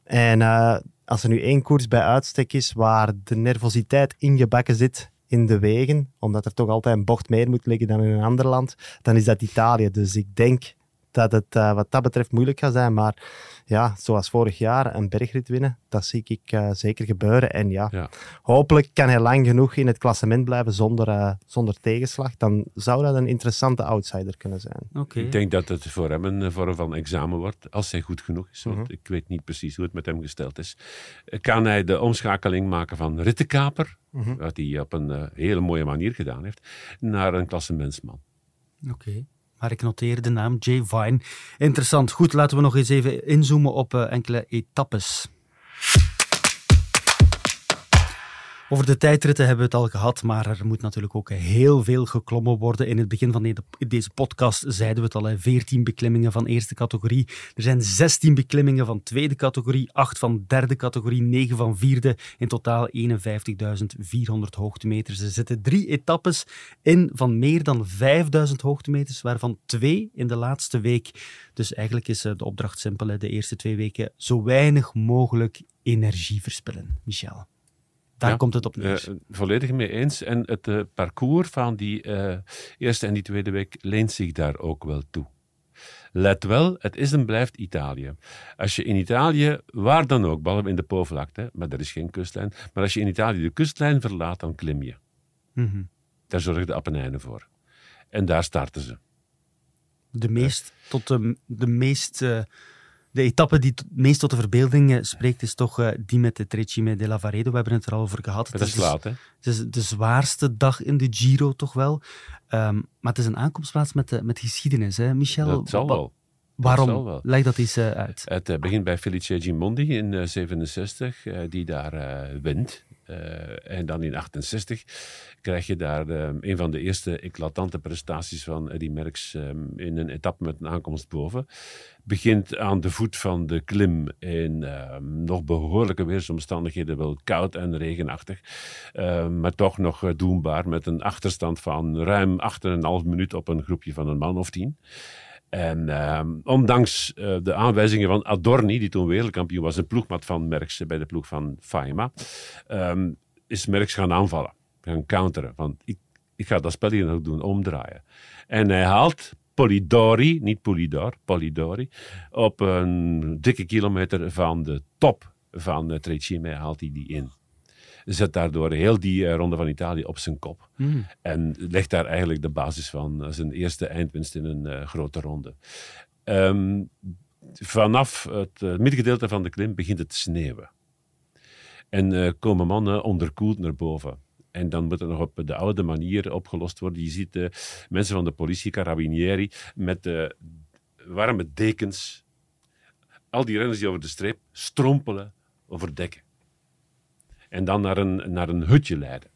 En uh, als er nu één koers bij uitstek is waar de nervositeit ingebakken zit in de wegen, omdat er toch altijd een bocht meer moet liggen dan in een ander land, dan is dat Italië. Dus ik denk dat het uh, wat dat betreft moeilijk gaat zijn. Maar ja, zoals vorig jaar, een bergrit winnen, dat zie ik uh, zeker gebeuren. En ja, ja, hopelijk kan hij lang genoeg in het klassement blijven zonder, uh, zonder tegenslag. Dan zou dat een interessante outsider kunnen zijn. Okay. Ik denk dat het voor hem een vorm van examen wordt, als hij goed genoeg is. Want Mhm. ik weet niet precies hoe het met hem gesteld is. Kan hij de omschakeling maken van rittenkaper, Mhm. wat hij op een uh, hele mooie manier gedaan heeft, naar een klassementsman. Oké. Okay. Maar ik noteer de naam Jay Vine. Interessant. Goed, laten we nog eens even inzoomen op uh, enkele etappes. Over de tijdritten hebben we het al gehad, maar er moet natuurlijk ook heel veel geklommen worden. In het begin van de, deze podcast zeiden we het al, 14 beklimmingen van eerste categorie. Er zijn 16 beklimmingen van tweede categorie, 8 van derde categorie, 9 van vierde. In totaal 51.400 hoogtemeters. Er zitten drie etappes in van meer dan 5.000 hoogtemeters, waarvan twee in de laatste week. Dus eigenlijk is de opdracht simpel, de eerste twee weken zo weinig mogelijk energie verspillen. Michel. Daar ja, komt het op neer. Uh, volledig mee eens. En het uh, parcours van die uh, eerste en die tweede week leent zich daar ook wel toe. Let wel, het is en blijft Italië. Als je in Italië, waar dan ook, behalve in de Po-vlakte, maar er is geen kustlijn, maar als je in Italië de kustlijn verlaat, dan klim je. Mm -hmm. Daar zorgen de Appenijnen voor. En daar starten ze. De meest, tot de, de meest de etappe die het meest tot de verbeelding spreekt, is toch uh, die met de Trecime della Varedo. We hebben het er al over gehad. Het, het is laat, hè? Het is de zwaarste dag in de Giro, toch wel. Um, maar het is een aankomstplaats met, uh, met geschiedenis, hè, Michel? Dat zal wel. Waarom? Leg dat eens uit. Het begint bij Felice Gimondi in 67, die daar wint. En dan in 68 krijg je daar een van de eerste eclatante prestaties van Eddy Merckx in een etappe met een aankomst boven begint aan de voet van de klim in uh, nog behoorlijke weersomstandigheden, wel koud en regenachtig, maar toch nog uh, doenbaar met een achterstand van ruim 8,5 minuut op een groepje van een man of tien. En ehm, ondanks eh, de aanwijzingen van Adorni, die toen wereldkampioen was, een ploegmat van Merckx bij de ploeg van Faima, ehm, is Merckx gaan aanvallen, gaan counteren. Van, ik, ik ga dat spel hier nog doen, omdraaien. En hij haalt Polidori, niet Polidor, Polidori, op een dikke kilometer van de top van Trecime haalt hij die in. Zet daardoor heel die uh, ronde van Italië op zijn kop. Hmm. En legt daar eigenlijk de basis van uh, zijn eerste eindwinst in een grote ronde. Ehm, vanaf het middengedeelte van de klim begint het te sneeuwen. En komen mannen onderkoeld naar boven. En dan moet het nog op de oude manier opgelost worden. Je ziet uh, mensen van de politie, carabinieri, met uh, warme dekens. Al die renners die over de streep strompelen over dekken. En dan naar een, naar een hutje leiden.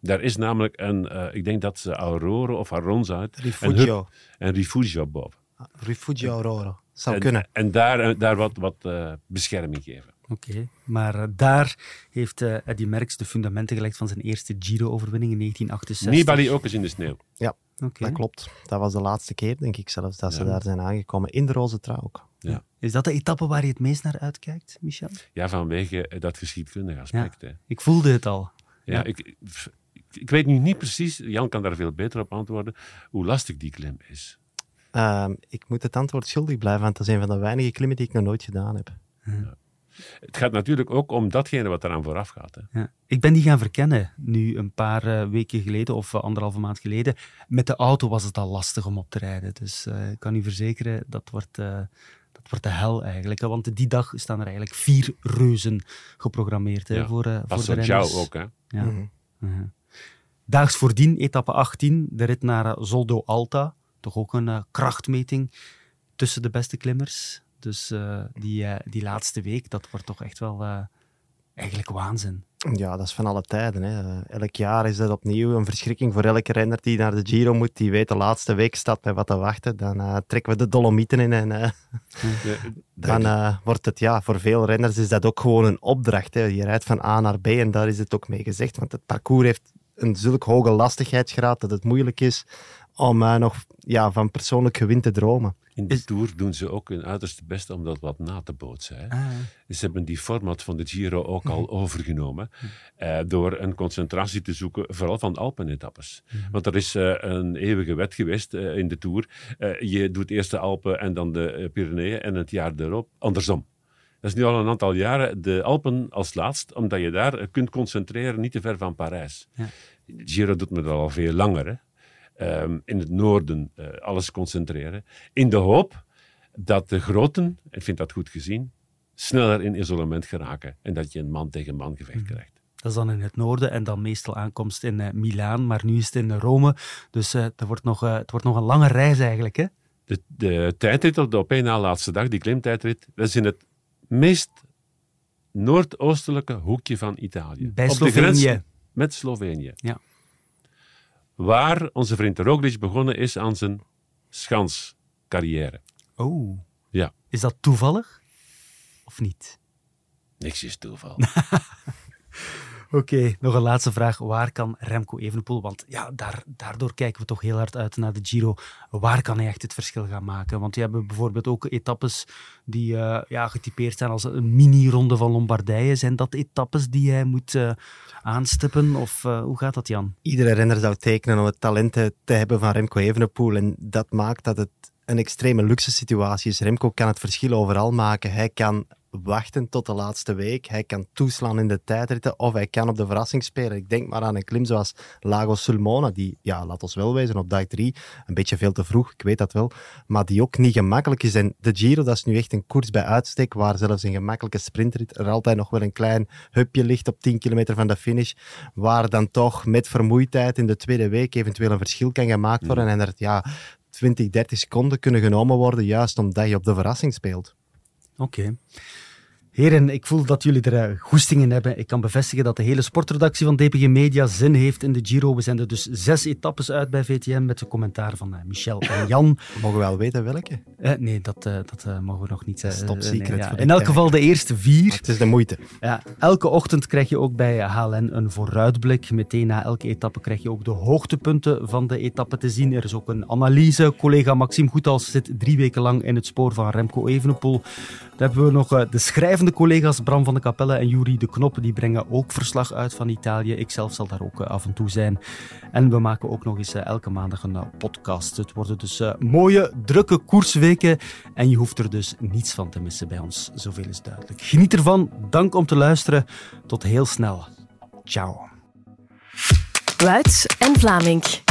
Daar is namelijk een, uh, ik denk dat ze Aurora of Aronza uit. Rifugio. Een, Rifugio boven. Ah, Rifugio Aurora. Zou kunnen. En daar, daar wat, wat bescherming geven. Oké, maar uh, daar heeft uh, Eddy Merckx de fundamenten gelegd van zijn eerste Giro-overwinning in 1968. Nibali ook eens in de sneeuw. Ja, okay. dat klopt. Dat was de laatste keer, denk ik zelfs, dat ze daar zijn aangekomen. In de roze trui ook. Ja. Is dat de etappe waar je het meest naar uitkijkt, Michel? Ja, vanwege dat geschiedkundige aspect. Ja, ik voelde het al. Ja, ja. Ik, ik, weet nu niet precies, Jan kan daar veel beter op antwoorden, hoe lastig die klim is. Uh, ik moet het antwoord schuldig blijven, want dat is een van de weinige klimmen die ik nog nooit gedaan heb. Ja. Het gaat natuurlijk ook om datgene wat eraan vooraf gaat. Hè. Ja. Ik ben die gaan verkennen nu een paar uh, weken geleden of uh, anderhalve maand geleden. Met de auto was het al lastig om op te rijden. Dus uh, ik kan u verzekeren, dat wordt, dat wordt de hel eigenlijk. Hè? Want die dag staan er eigenlijk vier reuzen geprogrammeerd hè, ja. voor, voor de renners. ook, hè? Ja. Mm -hmm. Daags voordien, etappe 18, de rit naar Zoldo Alta. Toch ook een krachtmeting tussen de beste klimmers. Dus uh, die, uh, die laatste week, dat wordt toch echt wel uh, eigenlijk waanzin. Ja, dat is van alle tijden. Hè. Elk jaar is dat opnieuw een verschrikking voor elke renner die naar de Giro moet. Die weet de laatste week staat met wat te wachten. Dan trekken we de Dolomieten in en ja. dan wordt het, ja, voor veel renners is dat ook gewoon een opdracht. Hè. Je rijdt van A naar B en daar is het ook mee gezegd. Want het parcours heeft een zulk hoge lastigheidsgraad dat het moeilijk is om nog ja, van persoonlijk gewin te dromen. In de Tour doen ze ook hun uiterste best om dat wat na te bootsen. Hè. Ah. Ze hebben die format van de Giro ook al mhm. overgenomen. Uh, door een concentratie te zoeken, vooral van Alpenetappes. Mm. Want er is uh, een eeuwige wet geweest uh, in de Tour. je doet eerst de Alpen en dan de Pyreneeën en het jaar erop andersom. Dat is nu al een aantal jaren de Alpen als laatst, omdat je daar kunt concentreren, niet te ver van Parijs. Ja. Giro doet me dat al veel langer. Hè. Ehm, in het noorden uh, alles concentreren. In de hoop dat de groten, ik vind dat goed gezien, sneller in isolement geraken. En dat je een man tegen man gevecht mhm. krijgt. Dat is dan in het noorden en dan meestal aankomst in uh, Milaan, maar nu is het in Rome. Dus uh, het, wordt nog, het wordt nog een lange reis eigenlijk. Hè? De, de tijdrit op de op één na laatste dag, die klimtijdrit, dat is in het meest noordoostelijke hoekje van Italië. Bij op Slovenië. De grens met Slovenië. Ja waar onze vriend Roglic begonnen is aan zijn schanscarrière. Oh. Ja. Is dat toevallig? Of niet? Niks is toeval. Oké, nog een laatste vraag. Waar kan Remco Evenepoel, want ja, daar, daardoor kijken we toch heel hard uit naar de Giro, waar kan hij echt het verschil gaan maken? Want we hebben bijvoorbeeld ook etappes die uh, ja, getypeerd zijn als een mini-ronde van Lombardije. Zijn dat etappes die hij moet uh, aanstippen? Of uh, hoe gaat dat, Jan? Iedere renner zou tekenen om het talent te hebben van Remco Evenepoel. En dat maakt dat het een extreme luxe situatie is. Remco kan het verschil overal maken. Hij kan wachten tot de laatste week. Hij kan toeslaan in de tijdritten of hij kan op de verrassing spelen. Ik denk maar aan een klim zoals Lago Sulmona, die, ja, laat ons wel wezen, op dag drie, een beetje veel te vroeg, ik weet dat wel, maar die ook niet gemakkelijk is. En de Giro, dat is nu echt een koers bij uitstek, waar zelfs een gemakkelijke sprintrit er altijd nog wel een klein hupje ligt op 10 kilometer van de finish, waar dan toch met vermoeidheid in de tweede week eventueel een verschil kan gemaakt worden. Mm. En er ja, 20, 30 seconden kunnen genomen worden, juist omdat je op de verrassing speelt. Oké. Heren, ik voel dat jullie er uh, goestingen hebben. Ik kan bevestigen dat de hele sportredactie van DPG Media zin heeft in de Giro. We zenden dus zes etappes uit bij VTM met de commentaar van uh, Michel en Jan. Mogen we wel weten welke? Uh, nee, dat, dat mogen we nog niet zeggen. Stop secret. Nee, ja. In elk geval de eerste vier. Maar het is de moeite. Ja, elke ochtend krijg je ook bij HLN een vooruitblik. Meteen na elke etappe krijg je ook de hoogtepunten van de etappe te zien. Er is ook een analyse. Collega Maxime Goethals zit drie weken lang in het spoor van Remco Evenepoel. Dan hebben we nog de schrijver de collega's Bram van de Capelle en Jury de Knoppen die brengen ook verslag uit van Italië. Ik zelf zal daar ook eh, af en toe zijn. En we maken ook nog eens eh, elke maandag een eh, podcast. Het worden dus mooie, drukke koersweken en je hoeft er dus niets van te missen bij ons. Zoveel is duidelijk. Geniet ervan. Dank om te luisteren. Tot heel snel. Ciao. Luids en Vlaming.